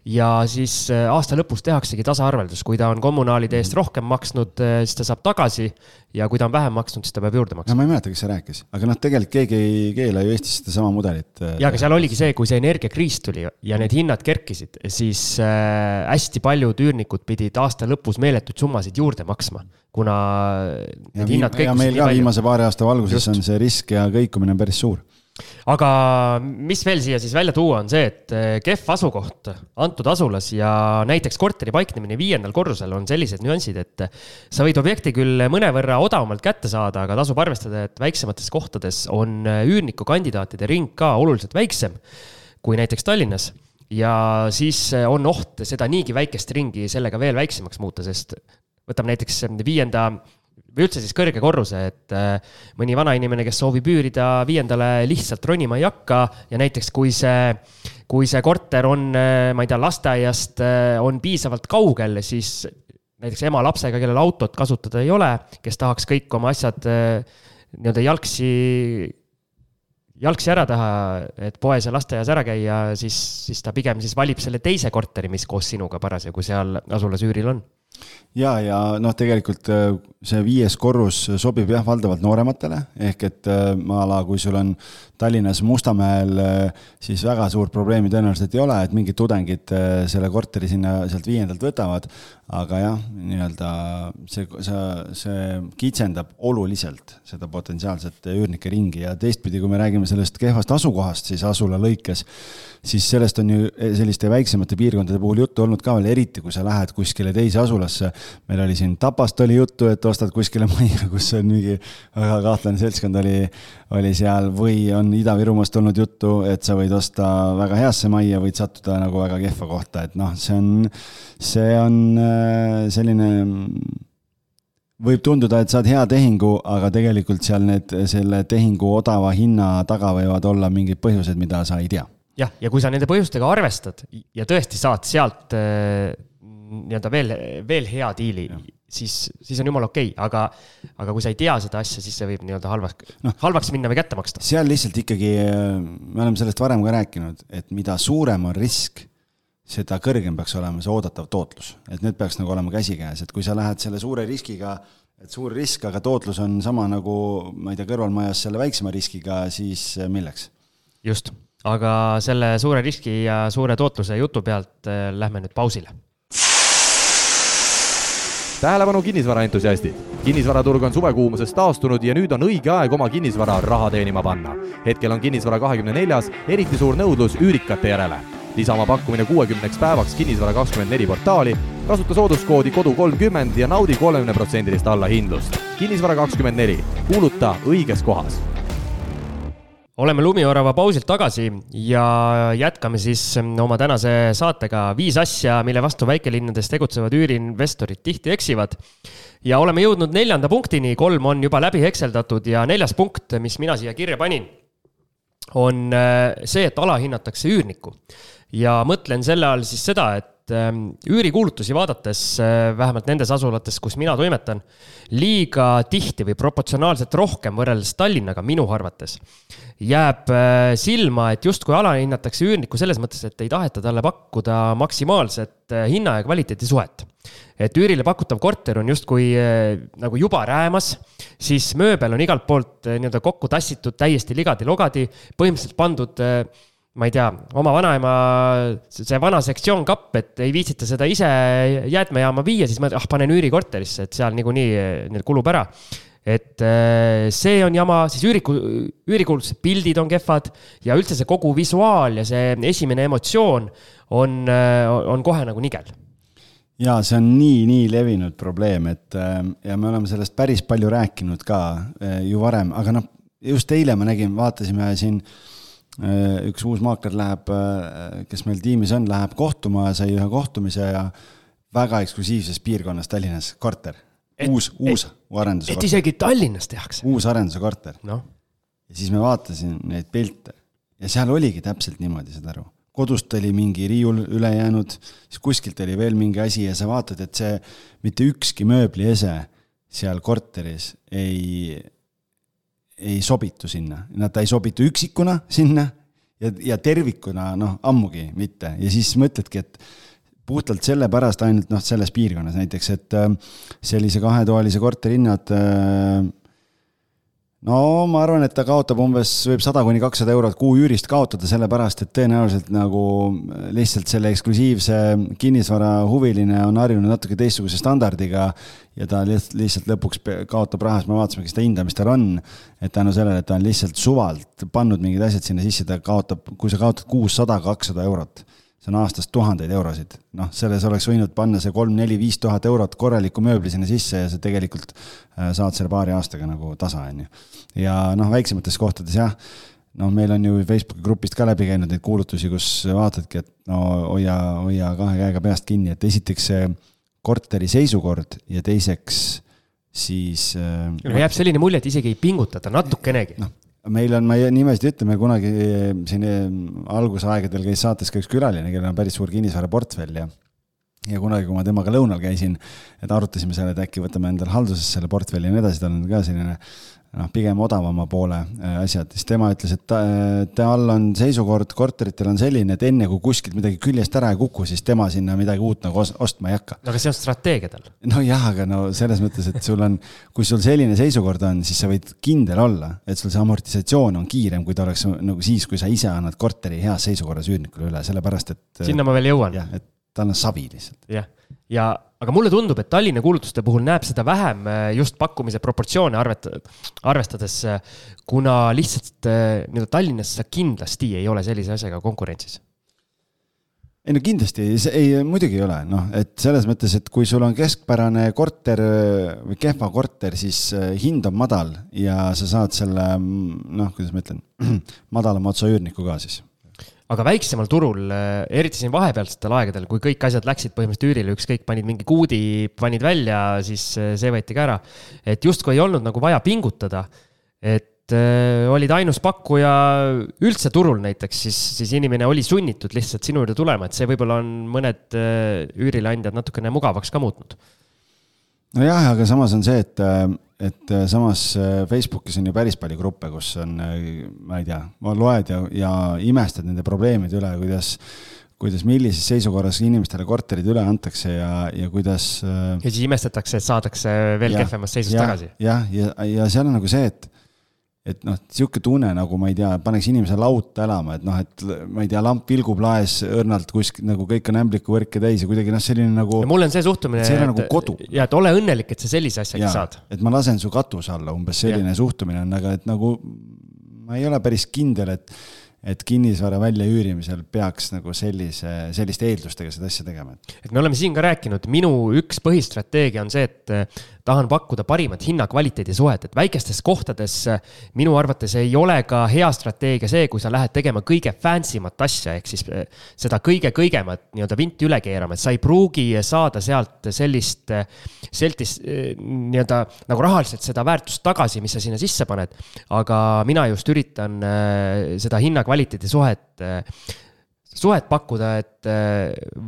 ja siis äh, aasta lõpus tehaksegi tasaarveldus, kui ta on kommunaalide eest rohkem maksnud, äh, siis ta saab tagasi. ja kui ta on vähem maksnud, siis ta peab juurde maksma. no ma ei mäleta, kes see rääkis, aga noh, tegelikult keegi ei keela ju Eestis sedasama mudelit. Äh, ja, aga seal oligi see, kui see energiakriis tuli ja need hinnad kerkisid, siis hästi paljud üürnikud pidid aasta lõpus meeletuid summasid juurde maksma, kuna need hinnad kõikusid. ja meil ka viimase paari aasta valguses Just. on see risk ja kõikumine päris suur aga mis veel siia siis välja tuua, on see, et eh, kehv asukoht antud asulas ja näiteks korteri paiknemine viiendal korrusel on sellised nüansid, et sa võid objekti küll mõnevõrra odavamalt kätte saada, aga tasub arvestada, et väiksemates kohtades on üürnikukandidaatide ring ka oluliselt väiksem kui näiteks Tallinnas. Ja siis on oht seda niigi väikest ringi sellega veel väiksemaks muuta, sest võtame näiteks viienda või üldse siis kõrge korruse, et äh, mõni vanainimene, kes soovib üürida viiendale, lihtsalt ronima ei hakka ja näiteks kui see, kui see korter on, äh, ma ei tea, lasteaiast äh, on piisavalt kaugel, siis näiteks ema lapsega, kellel autot kasutada ei ole, kes tahaks kõik oma asjad nii-öelda jalgsi, jalgsi ära teha, et poes ja lasteaias ära käia, siis, siis ta pigem siis valib selle teise korteri, mis koos sinuga parasjagu seal asulas üüril on ja, ja noh, tegelikult äh, see viies korrus sobib jah, valdavalt noorematele, ehk et äh, a la kui sul on Tallinnas Mustamäel, äh, siis väga suurt probleemi tõenäoliselt ei ole, et mingid tudengid selle korteri sinna sealt viiendalt võtavad. aga jah, nii-öelda see, see, see kitsendab oluliselt seda potentsiaalset üürnike ringi ja teistpidi, kui me räägime sellest kehvast asukohast, siis asula lõikes siis sellest on ju selliste väiksemate piirkondade puhul juttu olnud ka veel, eriti kui sa lähed kuskile teise asulasse. Meil oli siin Tapast oli juttu, et ostad kuskile majja, kus on mingi väga kahtlane seltskond oli, oli seal. Või on Ida-Virumaast olnud juttu, et sa võid osta väga heasse majja, võid sattuda nagu väga kehva kohta, et noh, see on, see on äh, selline võib tunduda, et saad hea tehingu, aga tegelikult seal need, selle tehingu odava hinna taga võivad olla mingid põhjused, mida sa ei tea. Jah, ja kui sa nende põhjustega arvestad ja tõesti saad sealt äh, nii-öelda veel, veel hea diili, siis, siis on jumala okei okay., aga, aga kui sa ei tea seda asja, siis see võib nii-öelda halvaks no,, halvaks minna või kätte maksta. seal lihtsalt ikkagi, me oleme sellest varem ka rääkinud, et mida suurem on risk, seda kõrgem peaks olema see oodatav tootlus, et need peaks nagu olema käsikäes, et kui sa lähed selle suure riskiga, et suur risk, aga tootlus on sama nagu, ma ei tea, kõrvalmajas selle väiksema riskiga, siis milleks? just aga selle suure riski ja suure tootluse jutu pealt äh, lähme nüüd pausile. Tähelepanu kinnisvaraentusiastid, kinnisvaraturg on suvekuumusest taastunud ja nüüd on õige aeg oma kinnisvara raha teenima panna. hetkel on kinnisvara kahekümne neljas eriti suur nõudlus üürikate järele. lisa oma pakkumine kuuekümneks päevaks Kinnisvara kakskümmend neli portaali, kasuta sooduskoodi kodu kolmkümmend ja naudi kolmekümne protsendilist allahindlust. kinnisvara kakskümmend neli, kuuluta õiges kohas oleme Lumiorava pausilt tagasi ja jätkame siis oma tänase saatega viis asja, mille vastu väikelinnades tegutsevad üüriinvestorid tihti eksivad. ja oleme jõudnud neljanda punktini, kolm on juba läbi hekseldatud ja neljas punkt, mis mina siia kirja panin, on äh, see, et alahinnatakse üürnikku. ja mõtlen selle all siis seda, et Ähm, üürikuulutusi vaadates, äh, vähemalt nendes asulates, kus mina toimetan, liiga tihti või proportsionaalselt rohkem võrreldes Tallinnaga minu arvates jääb äh, silma, et justkui alahinnatakse üürnikku selles mõttes, et ei taheta talle pakkuda maksimaalset äh, hinna ja kvaliteedi suhet. et üürile pakutav korter on justkui nagu juba räämas, siis mööbel on igalt poolt nii-öelda kokku tassitud täiesti ligadi-logadi, põhimõtteliselt pandud ma ei tea, oma vanaema, see vana sektsioon kapp, et ei viitsita seda ise jäätmejaama viia, siis mõtled, ah, panen üürikorterisse, et seal niikuinii neil kulub ära. et äh, see on jama, siis üüriku, üürikuulutused, pildid on kehvad ja üldse see kogu visuaal ja see esimene emotsioon on, äh, on kohe nagu nigel ja see on nii, nii levinud probleem, et ja me oleme sellest päris palju rääkinud ka ju varem, aga noh, just eile ma nägin, vaatasime siin Äh, üks uus maakler läheb, äh, kes meil tiimis on, läheb kohtuma, sai ühe kohtumise ja väga eksklusiivses piirkonnas Tallinnas, korter. uus, uus arenduse et isegi Tallinnas tehakse? uus arenduse korter no.. ja siis me vaatasime neid pilte ja seal oligi täpselt niimoodi, saad aru. kodust oli mingi riiul üle jäänud, siis kuskilt oli veel mingi asi ja sa vaatad, et see mitte ükski mööbliese seal korteris ei ei sobitu sinna, nad, ta ei sobitu üksikuna sinna ja, ja tervikuna noh, ammugi mitte. Ja siis mõtledki, et puhtalt sellepärast ainult noh, selles piirkonnas. Näiteks, et äh, sellise kahetoalise korteri hinnad äh, no ma arvan, et ta kaotab umbes, võib sada kuni kakssada eurot kuu üürist kaotada, sellepärast et tõenäoliselt nagu lihtsalt selle eksklusiivse kinnisvara huviline on harjunud natuke teistsuguse standardiga ja ta lihtsalt, lõpuks kaotab raha, siis me vaatasime, ta hinda, mis tal on. et tänu sellele, et ta on lihtsalt suvalt pannud mingid asjad sinna sisse, ta kaotab, kui sa kaotad kuus sada, kakssada eurot see on aastas tuhandeid eurosid. noh, selles oleks võinud panna see kolm-neli-viis tuhat eurot korralikku mööbli sinna sisse ja sa tegelikult äh, saad selle paari aastaga nagu tasa, on ju. ja noh, väiksemates kohtades jah, noh, meil on ju Facebooki grupist ka läbi käinud neid kuulutusi, kus vaatadki, et no hoia, hoia kahe käega peast kinni, et esiteks see korteri seisukord ja teiseks siis äh, no jääb selline mulje, et isegi ei pingutata natukenegi. noh, meil on, ma nimesid ei ütle, me kunagi siin eh, algusaegadel käis saates ka üks külaline, kellel on päris suur kinnisvaraportfell ja ja kunagi, kui ma temaga lõunal käisin, et arutasime seal, et äkki võtame endale haldusesse selle portfelli ja nii edasi, tal on ka selline noh, pigem odavama poole äh, asjad, siis tema ütles, et ta, tal on seisukord korteritel on selline, et enne kui kuskilt midagi küljest ära ei kuku, siis tema sinna midagi uut nagu ostma ei hakka. no aga see on strateegia tal. nojah, aga no selles mõttes, et sul on, kui sul selline seisukord on, siis sa võid kindel olla, et sul see amortisatsioon on kiirem, kui ta oleks nagu siis, kui sa ise annad korteri heas seisukorras üürnikule üle, sellepärast et. sinna ma veel jõuan. jah, et tal on savi lihtsalt. jah, ja aga mulle tundub, et Tallinna kuulutuste puhul näeb seda vähem äh, just pakkumise proportsioone arvet-, arvestades, äh, kuna lihtsalt äh, nii-öelda Tallinnas sa kindlasti ei ole sellise asjaga konkurentsis. Ei no kindlasti, ei, muidugi ei ole, noh, et selles mõttes, et kui sul on keskpärane korter või kehva korter, siis hind on madal ja sa saad selle, noh, kuidas ma ütlen, madalama otsa üürniku ka siis aga väiksemal turul, äh, eriti siin vahepealsetel aegadel, kui kõik asjad läksid põhimõtteliselt üürile, ükskõik, panid mingi kuudi, panid välja, siis äh, see võeti ka ära. et justkui ei olnud nagu vaja pingutada, et äh, olid ainus pakkuja üldse turul näiteks, siis, siis inimene oli sunnitud lihtsalt sinu juurde tulema, et see võib-olla on mõned äh, üürileandjad natukene mugavaks ka muutnud. nojah, aga samas on see, et et äh, samas äh, Facebookis on ju päris palju gruppe, kus on, äh, ma ei tea, loed ja, ja imestad nende probleemide üle, kuidas kuidas, millises seisukorras inimestele korterid üle antakse ja, ja kuidas. ja siis imestatakse, et saadakse veel kehvemas seisus ja, tagasi. jah, ja, ja, ja seal on nagu see, et et noh, sihuke tunne nagu ma ei tea, paneks inimese lauta elama, et noh, et ma ei tea, lamp vilgub laes õrnalt kuskil nagu kõik on ämblikuvõrke täis ja kuidagi noh, selline nagu. mul on see suhtumine. see ei ole nagu kodu. ja, et ole õnnelik, et sa sellise asjagi saad. et ma lasen su katuse alla, umbes selline ja. suhtumine on, aga et nagu ma ei ole päris kindel, et et kinnisvara väljaüürimisel peaks nagu sellise, selliste eeldustega seda asja tegema. et me oleme siin ka rääkinud, minu üks põhistrateegia on see, et tahan pakkuda parimat hinna-kvaliteedi suhet, et väikestes kohtades minu arvates ei ole ka hea strateegia see, kui sa lähed tegema kõige fancy mat asja, ehk siis eh, seda kõige-kõigemat nii-öelda vinti üle keerama, et sa ei pruugi saada sealt sellist, sellist eh, nii-öelda nagu rahaliselt seda väärtust tagasi, mis sa sinna sisse paned. aga mina just üritan seda hinna-kvaliteedi suhet suhet pakkuda, et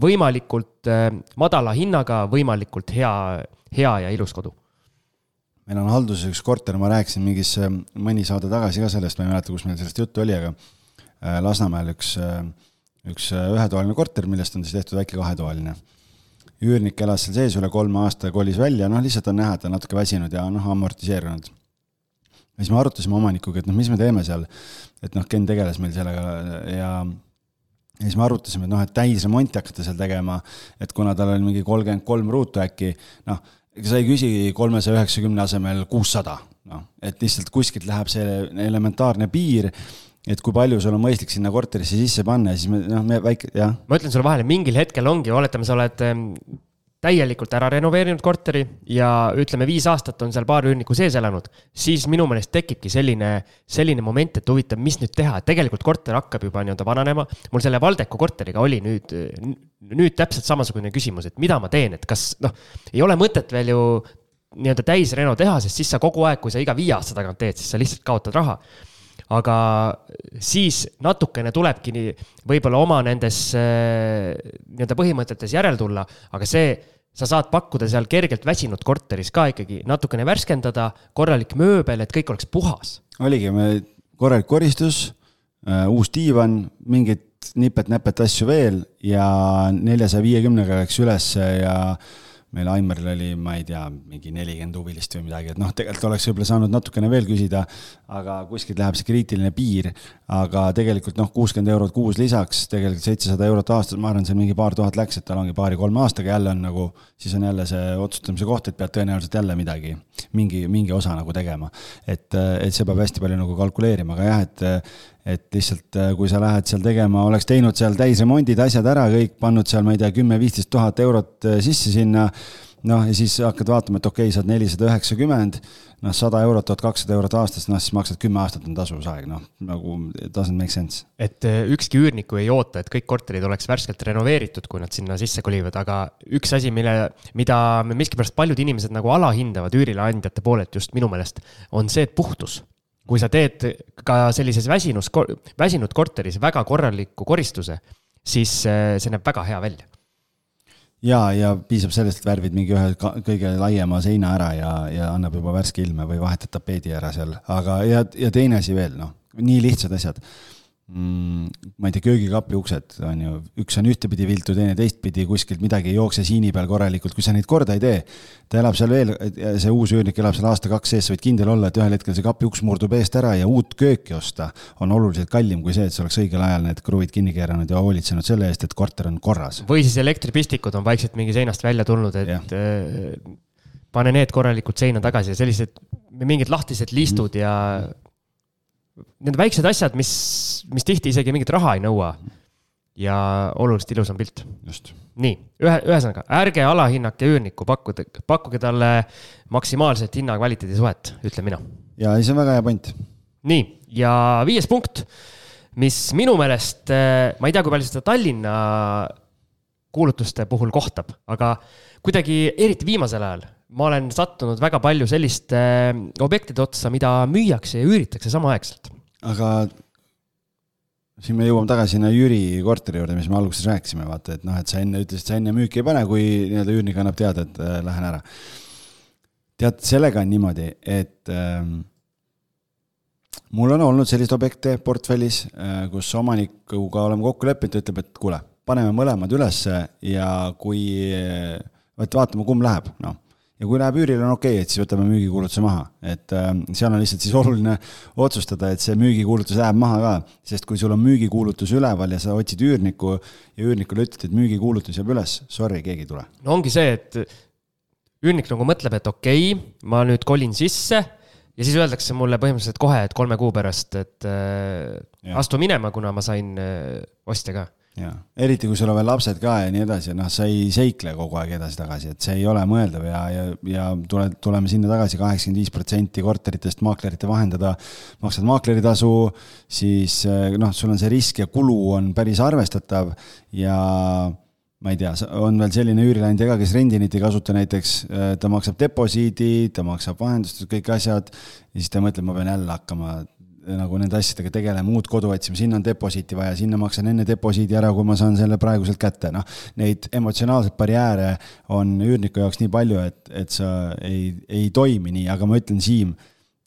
võimalikult madala hinnaga võimalikult hea hea ja ilus kodu. meil on halduses üks korter, ma rääkisin mingis mõni saade tagasi ka sellest, ma ei mäleta, kus meil sellest juttu oli, aga äh, Lasnamäel üks, äh, üks äh, ühetoaline korter, millest on siis tehtud väike kahetoaline. üürnik elas seal sees üle kolme aasta, kolis välja, noh, lihtsalt on näha, et ta on natuke väsinud ja noh, amortiseerunud. ja siis me arutasime omanikuga, et noh, mis me teeme seal. et noh, Ken tegeles meil sellega ja, ja siis me arutasime, et noh, et täisremonti hakata seal tegema, et kuna tal oli mingi kolmkümmend kolm ruutu äkki, noh, ega sa ei küsi kolmesaja üheksakümne asemel kuussada, noh, et lihtsalt kuskilt läheb see elementaarne piir et kui palju sul on mõistlik sinna korterisse sisse panna ja siis me, noh, me väike, jah. ma ütlen sulle vahele, mingil hetkel ongi, oletame, sa oled täielikult ära renoveerinud korteri ja ütleme, viis aastat on seal paar üürnikku sees elanud, siis minu meelest tekibki selline, selline moment, et huvitav, mis nüüd teha, tegelikult korter hakkab juba nii-öelda vananema. mul selle Valdeku korteriga oli nüüd, nüüd täpselt samasugune küsimus, et mida ma teen, et kas noh, ei ole mõtet veel ju nii-öelda täisreno teha, sest siis sa kogu aeg, kui sa iga viie aasta tagant teed, siis sa lihtsalt kaotad raha aga siis natukene tulebki nii, võib-olla oma nendes äh, nii-öelda põhimõtetes järel tulla, aga see, sa saad pakkuda seal kergelt väsinud korteris ka ikkagi natukene värskendada, korralik mööbel, et kõik oleks puhas. oligi, me korralik koristus uh,, uus diivan, mingid nipet-näpet asju veel ja neljasaja viiekümnega läks ülesse ja meil Aimaril oli, ma ei tea, mingi nelikümmend huvilist või midagi, et noh, tegelikult oleks võib-olla saanud natukene veel küsida, aga kuskilt läheb see kriitiline piir. aga tegelikult noh, kuuskümmend eurot kuus lisaks, tegelikult seitsesada eurot aastas, ma arvan, seal mingi paar tuhat läks, et tal ongi paari-kolme aastaga jälle on nagu, siis on jälle see otsustamise koht, et pead tõenäoliselt jälle midagi, mingi, mingi osa nagu tegema. et, et see peab hästi palju nagu kalkuleerima, aga jah, et et lihtsalt, kui sa lähed seal tegema, oleks teinud seal täisremondid, asjad ära kõik, pannud seal, ma ei tea, kümme-viisteist tuhat eurot sisse sinna noh, ja siis hakkad vaatama, et okei okay,, saad nelisada üheksakümmend, noh, sada eurot, tuhat kakssada eurot aastas, noh, siis maksad kümme aastat on tasuvusaeg, noh, nagu doesn't make sense. et äh, ükski üürniku ei oota, et kõik korterid oleks värskelt renoveeritud, kui nad sinna sisse kolivad, aga üks asi, mille, mida miskipärast paljud inimesed nagu alahindavad üürileandjate poolelt just minu meelest, on see, et puhtus kui sa teed ka sellises väsinus, väsinud korteris väga korraliku koristuse, siis äh, see näeb väga hea välja. Ja, ja piisab sellest, et värvid mingi ühe kõige laiema seina ära ja, ja annab juba värske ilme või vahetad tapeedi ära seal, aga ja, ja teine asi veel, noh, nii lihtsad asjad mm, ma ei tea, köögikapi uksed on ju, üks on ühtepidi viltu, teine teistpidi, kuskilt midagi ei jookse siini peal korralikult, kui sa neid korda ei tee. ta elab seal veel, see uus üürnik elab seal aasta-kaks sees, sa võid kindel olla, et ühel hetkel see kapi uks murdub eest ära ja uut kööki osta on oluliselt kallim kui see, et sa oleks õigel ajal need kruvid kinni keeranud ja hoolitsenud selle eest, et korter on korras. või siis elektripistikud on vaikselt mingi seinast välja tulnud, et ja. Äh, pane need korralikult seina tagasi ja sellised mingid lahtised listud mm. Need väiksed asjad, mis, mis tihti isegi mingit raha ei nõua. ja oluliselt ilusam pilt. just. nii, ühe, ühesõnaga, ärge alahinnake üürnikku, pakkuge, pakkuge talle maksimaalset hinna-kvaliteedi suhet, ütlen mina. ja see on väga hea point. nii, ja viies punkt, mis minu meelest, ma ei tea, kui palju seda Tallinna kuulutuste puhul kohtab, aga kuidagi eriti viimasel ajal ma olen sattunud väga palju selliste äh, objektide otsa, mida müüakse ja üüritakse samaaegselt. aga siin me jõuame tagasi sinna Jüri korteri juurde, mis me alguses rääkisime, vaata, et noh, et sa enne ütlesid, sa enne müüki ei pane, kui nii-öelda üürnik annab teada, et äh, lähen ära. tead, sellega on niimoodi, et äh, mul on olnud selliseid objekte portfellis äh,, kus omanikuga oleme kokku leppinud, ta ütleb, et kuule, paneme mõlemad ülesse ja kui, vot vaatame, kumb läheb, noh ja kui läheb üürile, on okei okay,, et siis võtame müügikuulutuse maha, et äh, seal on lihtsalt siis oluline otsustada, et see müügikuulutus läheb maha ka, sest kui sul on müügikuulutus üleval ja sa otsid üürnikku ja üürnikule ütled, et müügikuulutus jääb üles, sorry, keegi ei tule. no ongi see, et üürnik nagu mõtleb, et okei okay,, ma nüüd kolin sisse ja siis öeldakse mulle põhimõtteliselt kohe, et kolme kuu pärast, et äh, astu minema, kuna ma sain äh, ostja ka jaa, eriti kui sul on veel lapsed ka ja nii edasi, noh, sa ei seikle kogu aeg edasi-tagasi, et see ei ole mõeldav ja, ja, ja tule, tuleme sinna tagasi, kaheksakümmend viis protsenti korteritest maaklerite vahendada, maksad maakleritasu, siis noh, sul on see risk ja kulu on päris arvestatav ja ma ei tea, on veel selline üürileandja ka, kes rendinit ei kasuta näiteks, ta maksab deposiidi, ta maksab vahendused, kõik asjad ja siis ta mõtleb, ma pean jälle hakkama nagu nende asjadega tegelema, uut kodu otsima, sinna on deposiiti vaja, sinna maksan enne deposiidi ära, kui ma saan selle praeguselt kätte, noh. Neid emotsionaalseid barjääre on üürniku jaoks nii palju, et, et sa ei, ei toimi nii, aga ma ütlen, Siim,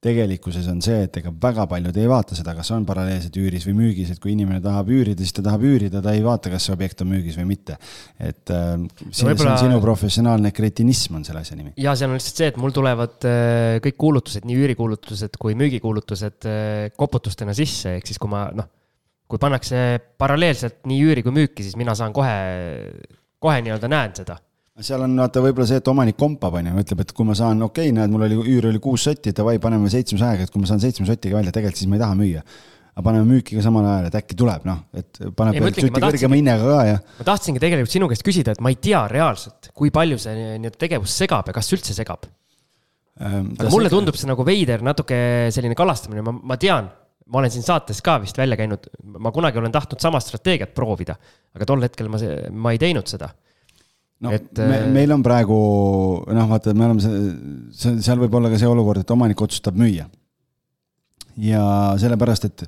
tegelikkuses on see, et ega väga paljud ei vaata seda, kas on paralleelselt üüris või müügis, et kui inimene tahab üürida, siis ta tahab üürida, ta ei vaata, kas see objekt on müügis või mitte. et äh, see, see on sinu professionaalne kretinism on selle asja nimi. ja seal on lihtsalt see, et mul tulevad äh, kõik kuulutused, nii üürikuulutused kui müügikuulutused äh, koputustena sisse, ehk siis kui ma noh, kui pannakse paralleelselt nii üüri kui müüki, siis mina saan kohe, kohe nii-öelda näen seda seal on vaata võib-olla see, et omanik kompab, on ju, ütleb, et kui ma saan, okei okay,, näed, mul oli üür oli kuus sotti, davai, paneme seitsmesajaga, et kui ma saan seitsme sotiga välja, tegelikult siis ma ei taha müüa. aga paneme müüki ka samal ajal, et äkki tuleb, noh, et paneb veel suti kõrgema hinnaga ka ja. ma tahtsingi tegelikult sinu käest küsida, et ma ei tea reaalselt, kui palju see nii-öelda tegevus segab ja kas üldse segab. ähm, aga mulle tundub see nagu veider, natuke selline kalastamine, ma, ma tean, ma olen siin saates ka vist välja käinud, ma kunagi olen tahtnud sama strateegiat proovida, aga tol hetkel ma, ma ei teinud seda. No et, me, äh, meil on praegu noh, vaata, me oleme, see, seal võib olla ka see olukord, et omanik otsustab müüa. ja sellepärast, et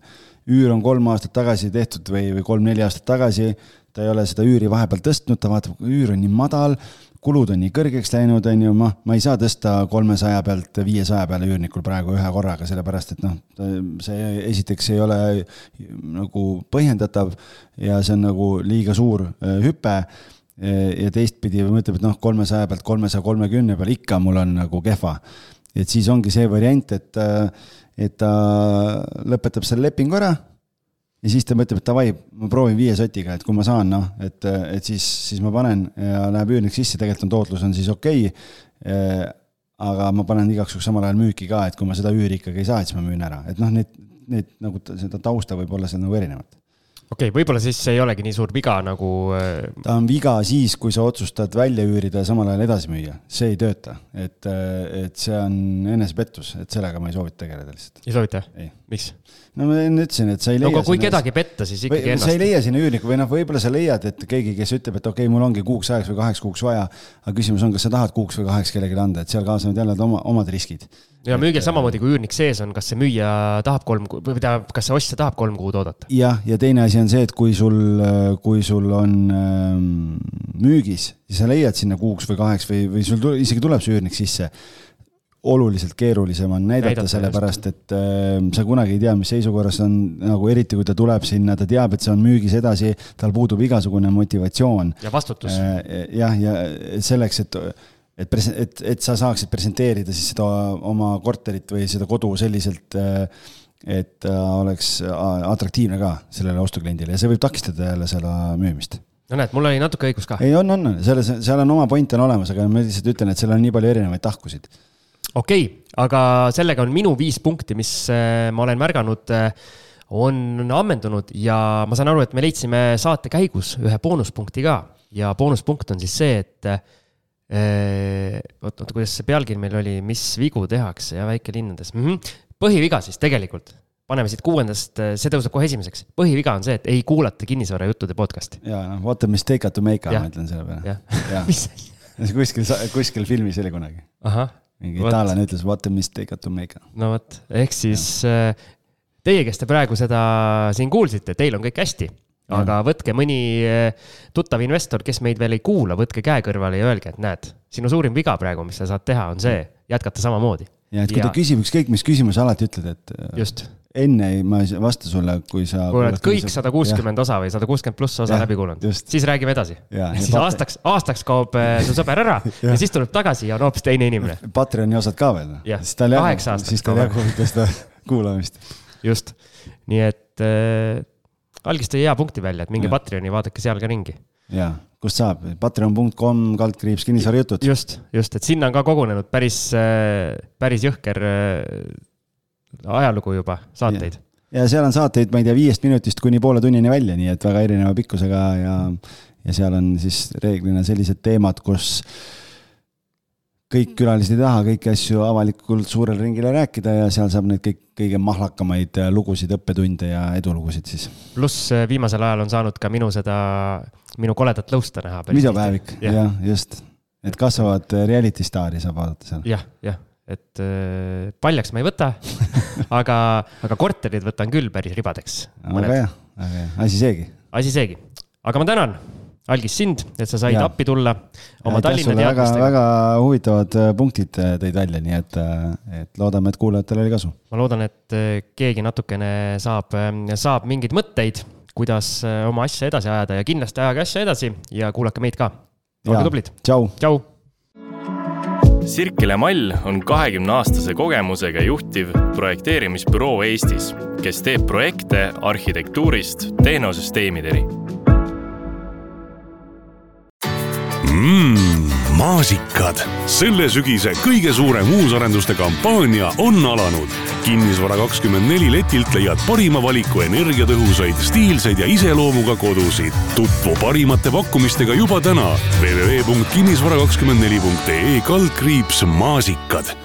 üür on kolm aastat tagasi tehtud või, või kolm-neli aastat tagasi, ta ei ole seda üüri vahepeal tõstnud, ta vaatab, üür on nii madal, kulud on nii kõrgeks läinud, on ju, ma, ma ei saa tõsta kolmesaja pealt viiesaja peale üürnikul praegu ühe korraga, sellepärast et noh, see esiteks ei ole nagu põhjendatav ja see on nagu liiga suur äh, hüpe ja teistpidi mõtleb, et noh, kolmesaja pealt kolmesaja kolmekümne peale ikka mul on nagu kehva. et siis ongi see variant, et, et ta lõpetab selle lepingu ära ja siis ta mõtleb, et davai, ma proovin viie sotiga, et kui ma saan, noh, et, et siis, siis ma panen ja läheb üürnik sisse, tegelikult on tootlus on siis okei okay, aga ma panen igaks juhuks samal ajal müüki ka, et kui ma seda üüri ikkagi ei saa, et siis ma müün ära, et noh, need, need nagu seda tausta võib olla seal nagu erinevat. Okei okay,, võib-olla siis see ei olegi nii suur viga nagu äh, ta on viga siis, kui sa otsustad välja üürida ja samal ajal edasi müüa, see ei tööta, et, et see on enesepettus, et sellega ma ei soovita tegeleda lihtsalt, ei soovita? ei. Miks? no ma enne ütlesin, et sa ei no leia aga kui kedagi petta, siis ikkagi või sa ei ennast. leia sinna üürnikku või noh, võib-olla sa leiad, et keegi, kes ütleb, et okei okay,, mul ongi kuuks ajaks või kaheks kuuks vaja, aga küsimus on, kas sa tahad kuuks või kaheks kellelegi anda, et seal kaasnevad jälle oma, omad riskid. ja müügil samamoodi, kui üürnik sees on, kas see müüja tahab kolm kuud või tähendab, kas see ostja tahab kolm kuud oodata? jah, ja teine asi on see, et kui sul, kui sul on ähm, müügis, siis sa leiad sinna kuuks või kaheks või, või sul tule, isegi tuleb see üürnik sisse. Oluliselt keerulisem on näidata, Näidata, sellepärast et äh, sa kunagi ei tea, mis seisukorras on, nagu eriti kui ta tuleb sinna, ta teab, et see on müügis edasi, tal puudub igasugune motivatsioon ja vastutus. Äh, jah, ja selleks, et, et pres-, et, et sa saaksid presenteerida siis seda oma korterit või seda kodu selliselt, et ta oleks atraktiivne ka sellele ostukliendile ja see võib takistada jälle seda müümist. no näed, mul oli natuke õigus ka. ei, on, on, selles, seal on oma point on olemas, aga ma lihtsalt ütlen, et seal on nii palju erinevaid tahkusid. Okei okay,, aga sellega on minu viis punkti, mis äh, ma olen märganud, on ammendunud ja ma saan aru, et me leidsime saate käigus ühe boonuspunkti ka ja boonuspunkt on siis see, et äh, oot, oota, kuidas see pealkiri meil oli, mis vigu tehakse ja väikelinnades mm. -hmm. põhiviga siis tegelikult, paneme siit kuuendast, see tõuseb kohe esimeseks. põhiviga on see, et ei kuulata kinnisvarajuttude podcast'i. ja noh, what a mistake to make, ma ütlen selle peale. kuskil, kuskil filmis oli kunagi. ahah mingi itaallane ütles what a mistake to make. no vot, ehk siis äh, teie, kes te praegu seda siin kuulsite, teil on kõik hästi. aga võtke mõni äh, tuttav investor, kes meid veel ei kuula, võtke käe kõrvale ja öelge, et näed, sinu suurim viga praegu, mis sa saad teha, on see, jätkata samamoodi. ja et kui ta küsib ükskõik mis küsimuse, alati ütled, et äh, just, enne ei- ma ei vasta sulle, kui sa. kui oled kõik sada kuuskümmend osa või sada kuuskümmend pluss osa Jah, läbi kuulanud, siis räägime edasi. Ja, ja siis pat- aastaks, aastaks kaob äh, su sõber ära ja siis tuleb tagasi ja on hoopis teine inimene. Patreoni osad ka veel. Siis tal aastaks siis tal ikka seda kuulamist. just, nii et äh, algis tõi hea punkti välja, et minge Jah. Patreoni, vaadake seal ka ringi. ja, kust saab? Patreon.com kaldkriips kinnisvarajutud. just, just, et sinna on ka kogunenud päris, päris jõhker ajalugu juba, saateid. ja seal on saateid, ma ei tea, viiest minutist kuni poole tunnini välja, nii et väga erineva pikkusega ja, ja seal on siis reeglina sellised teemad, kus kõik külalised ei taha kõiki asju avalikult suurele ringile rääkida ja seal saab neid kõik kõige mahlakamaid lugusid, õppetunde ja edulugusid siis. pluss äh, viimasel ajal on saanud ka minu seda, minu koledat lõusta näha. videopäevik, jah, jah, just. et kasvavat reality staari saab vaadata seal. jah, jah, et äh, paljaks ma ei võta aga, aga korterid võtan küll päris ribadeks. väga hea, väga hea, asi seegi. asi seegi, aga ma tänan algis sind, et sa said Jaa. appi tulla oma Tallinna väga, teadmistega. väga huvitavad äh, punktid äh, tõid välja, nii et, et loodame, et kuulajatel oli kasu. ma loodan, et keegi natukene saab, saab mingeid mõtteid, kuidas oma asja edasi ajada ja kindlasti ajage asja edasi ja kuulake meid ka. olge tublid, tšau. tšau Sirkele Mall on kahekümne aastase kogemusega juhtiv projekteerimisbüroo Eestis, kes teeb projekte arhitektuurist tehnosüsteemideni. Mmm, maasikad. selle sügise kõige suurem uusarenduste kampaania on alanud. kinnisvara kakskümmend neli letilt leiad parima valiku energiatõhusaid, stiilseid ja iseloomuga kodusid. tutvu parimate pakkumistega juba täna www.kinnisvara24.ee kaldkriips maasikad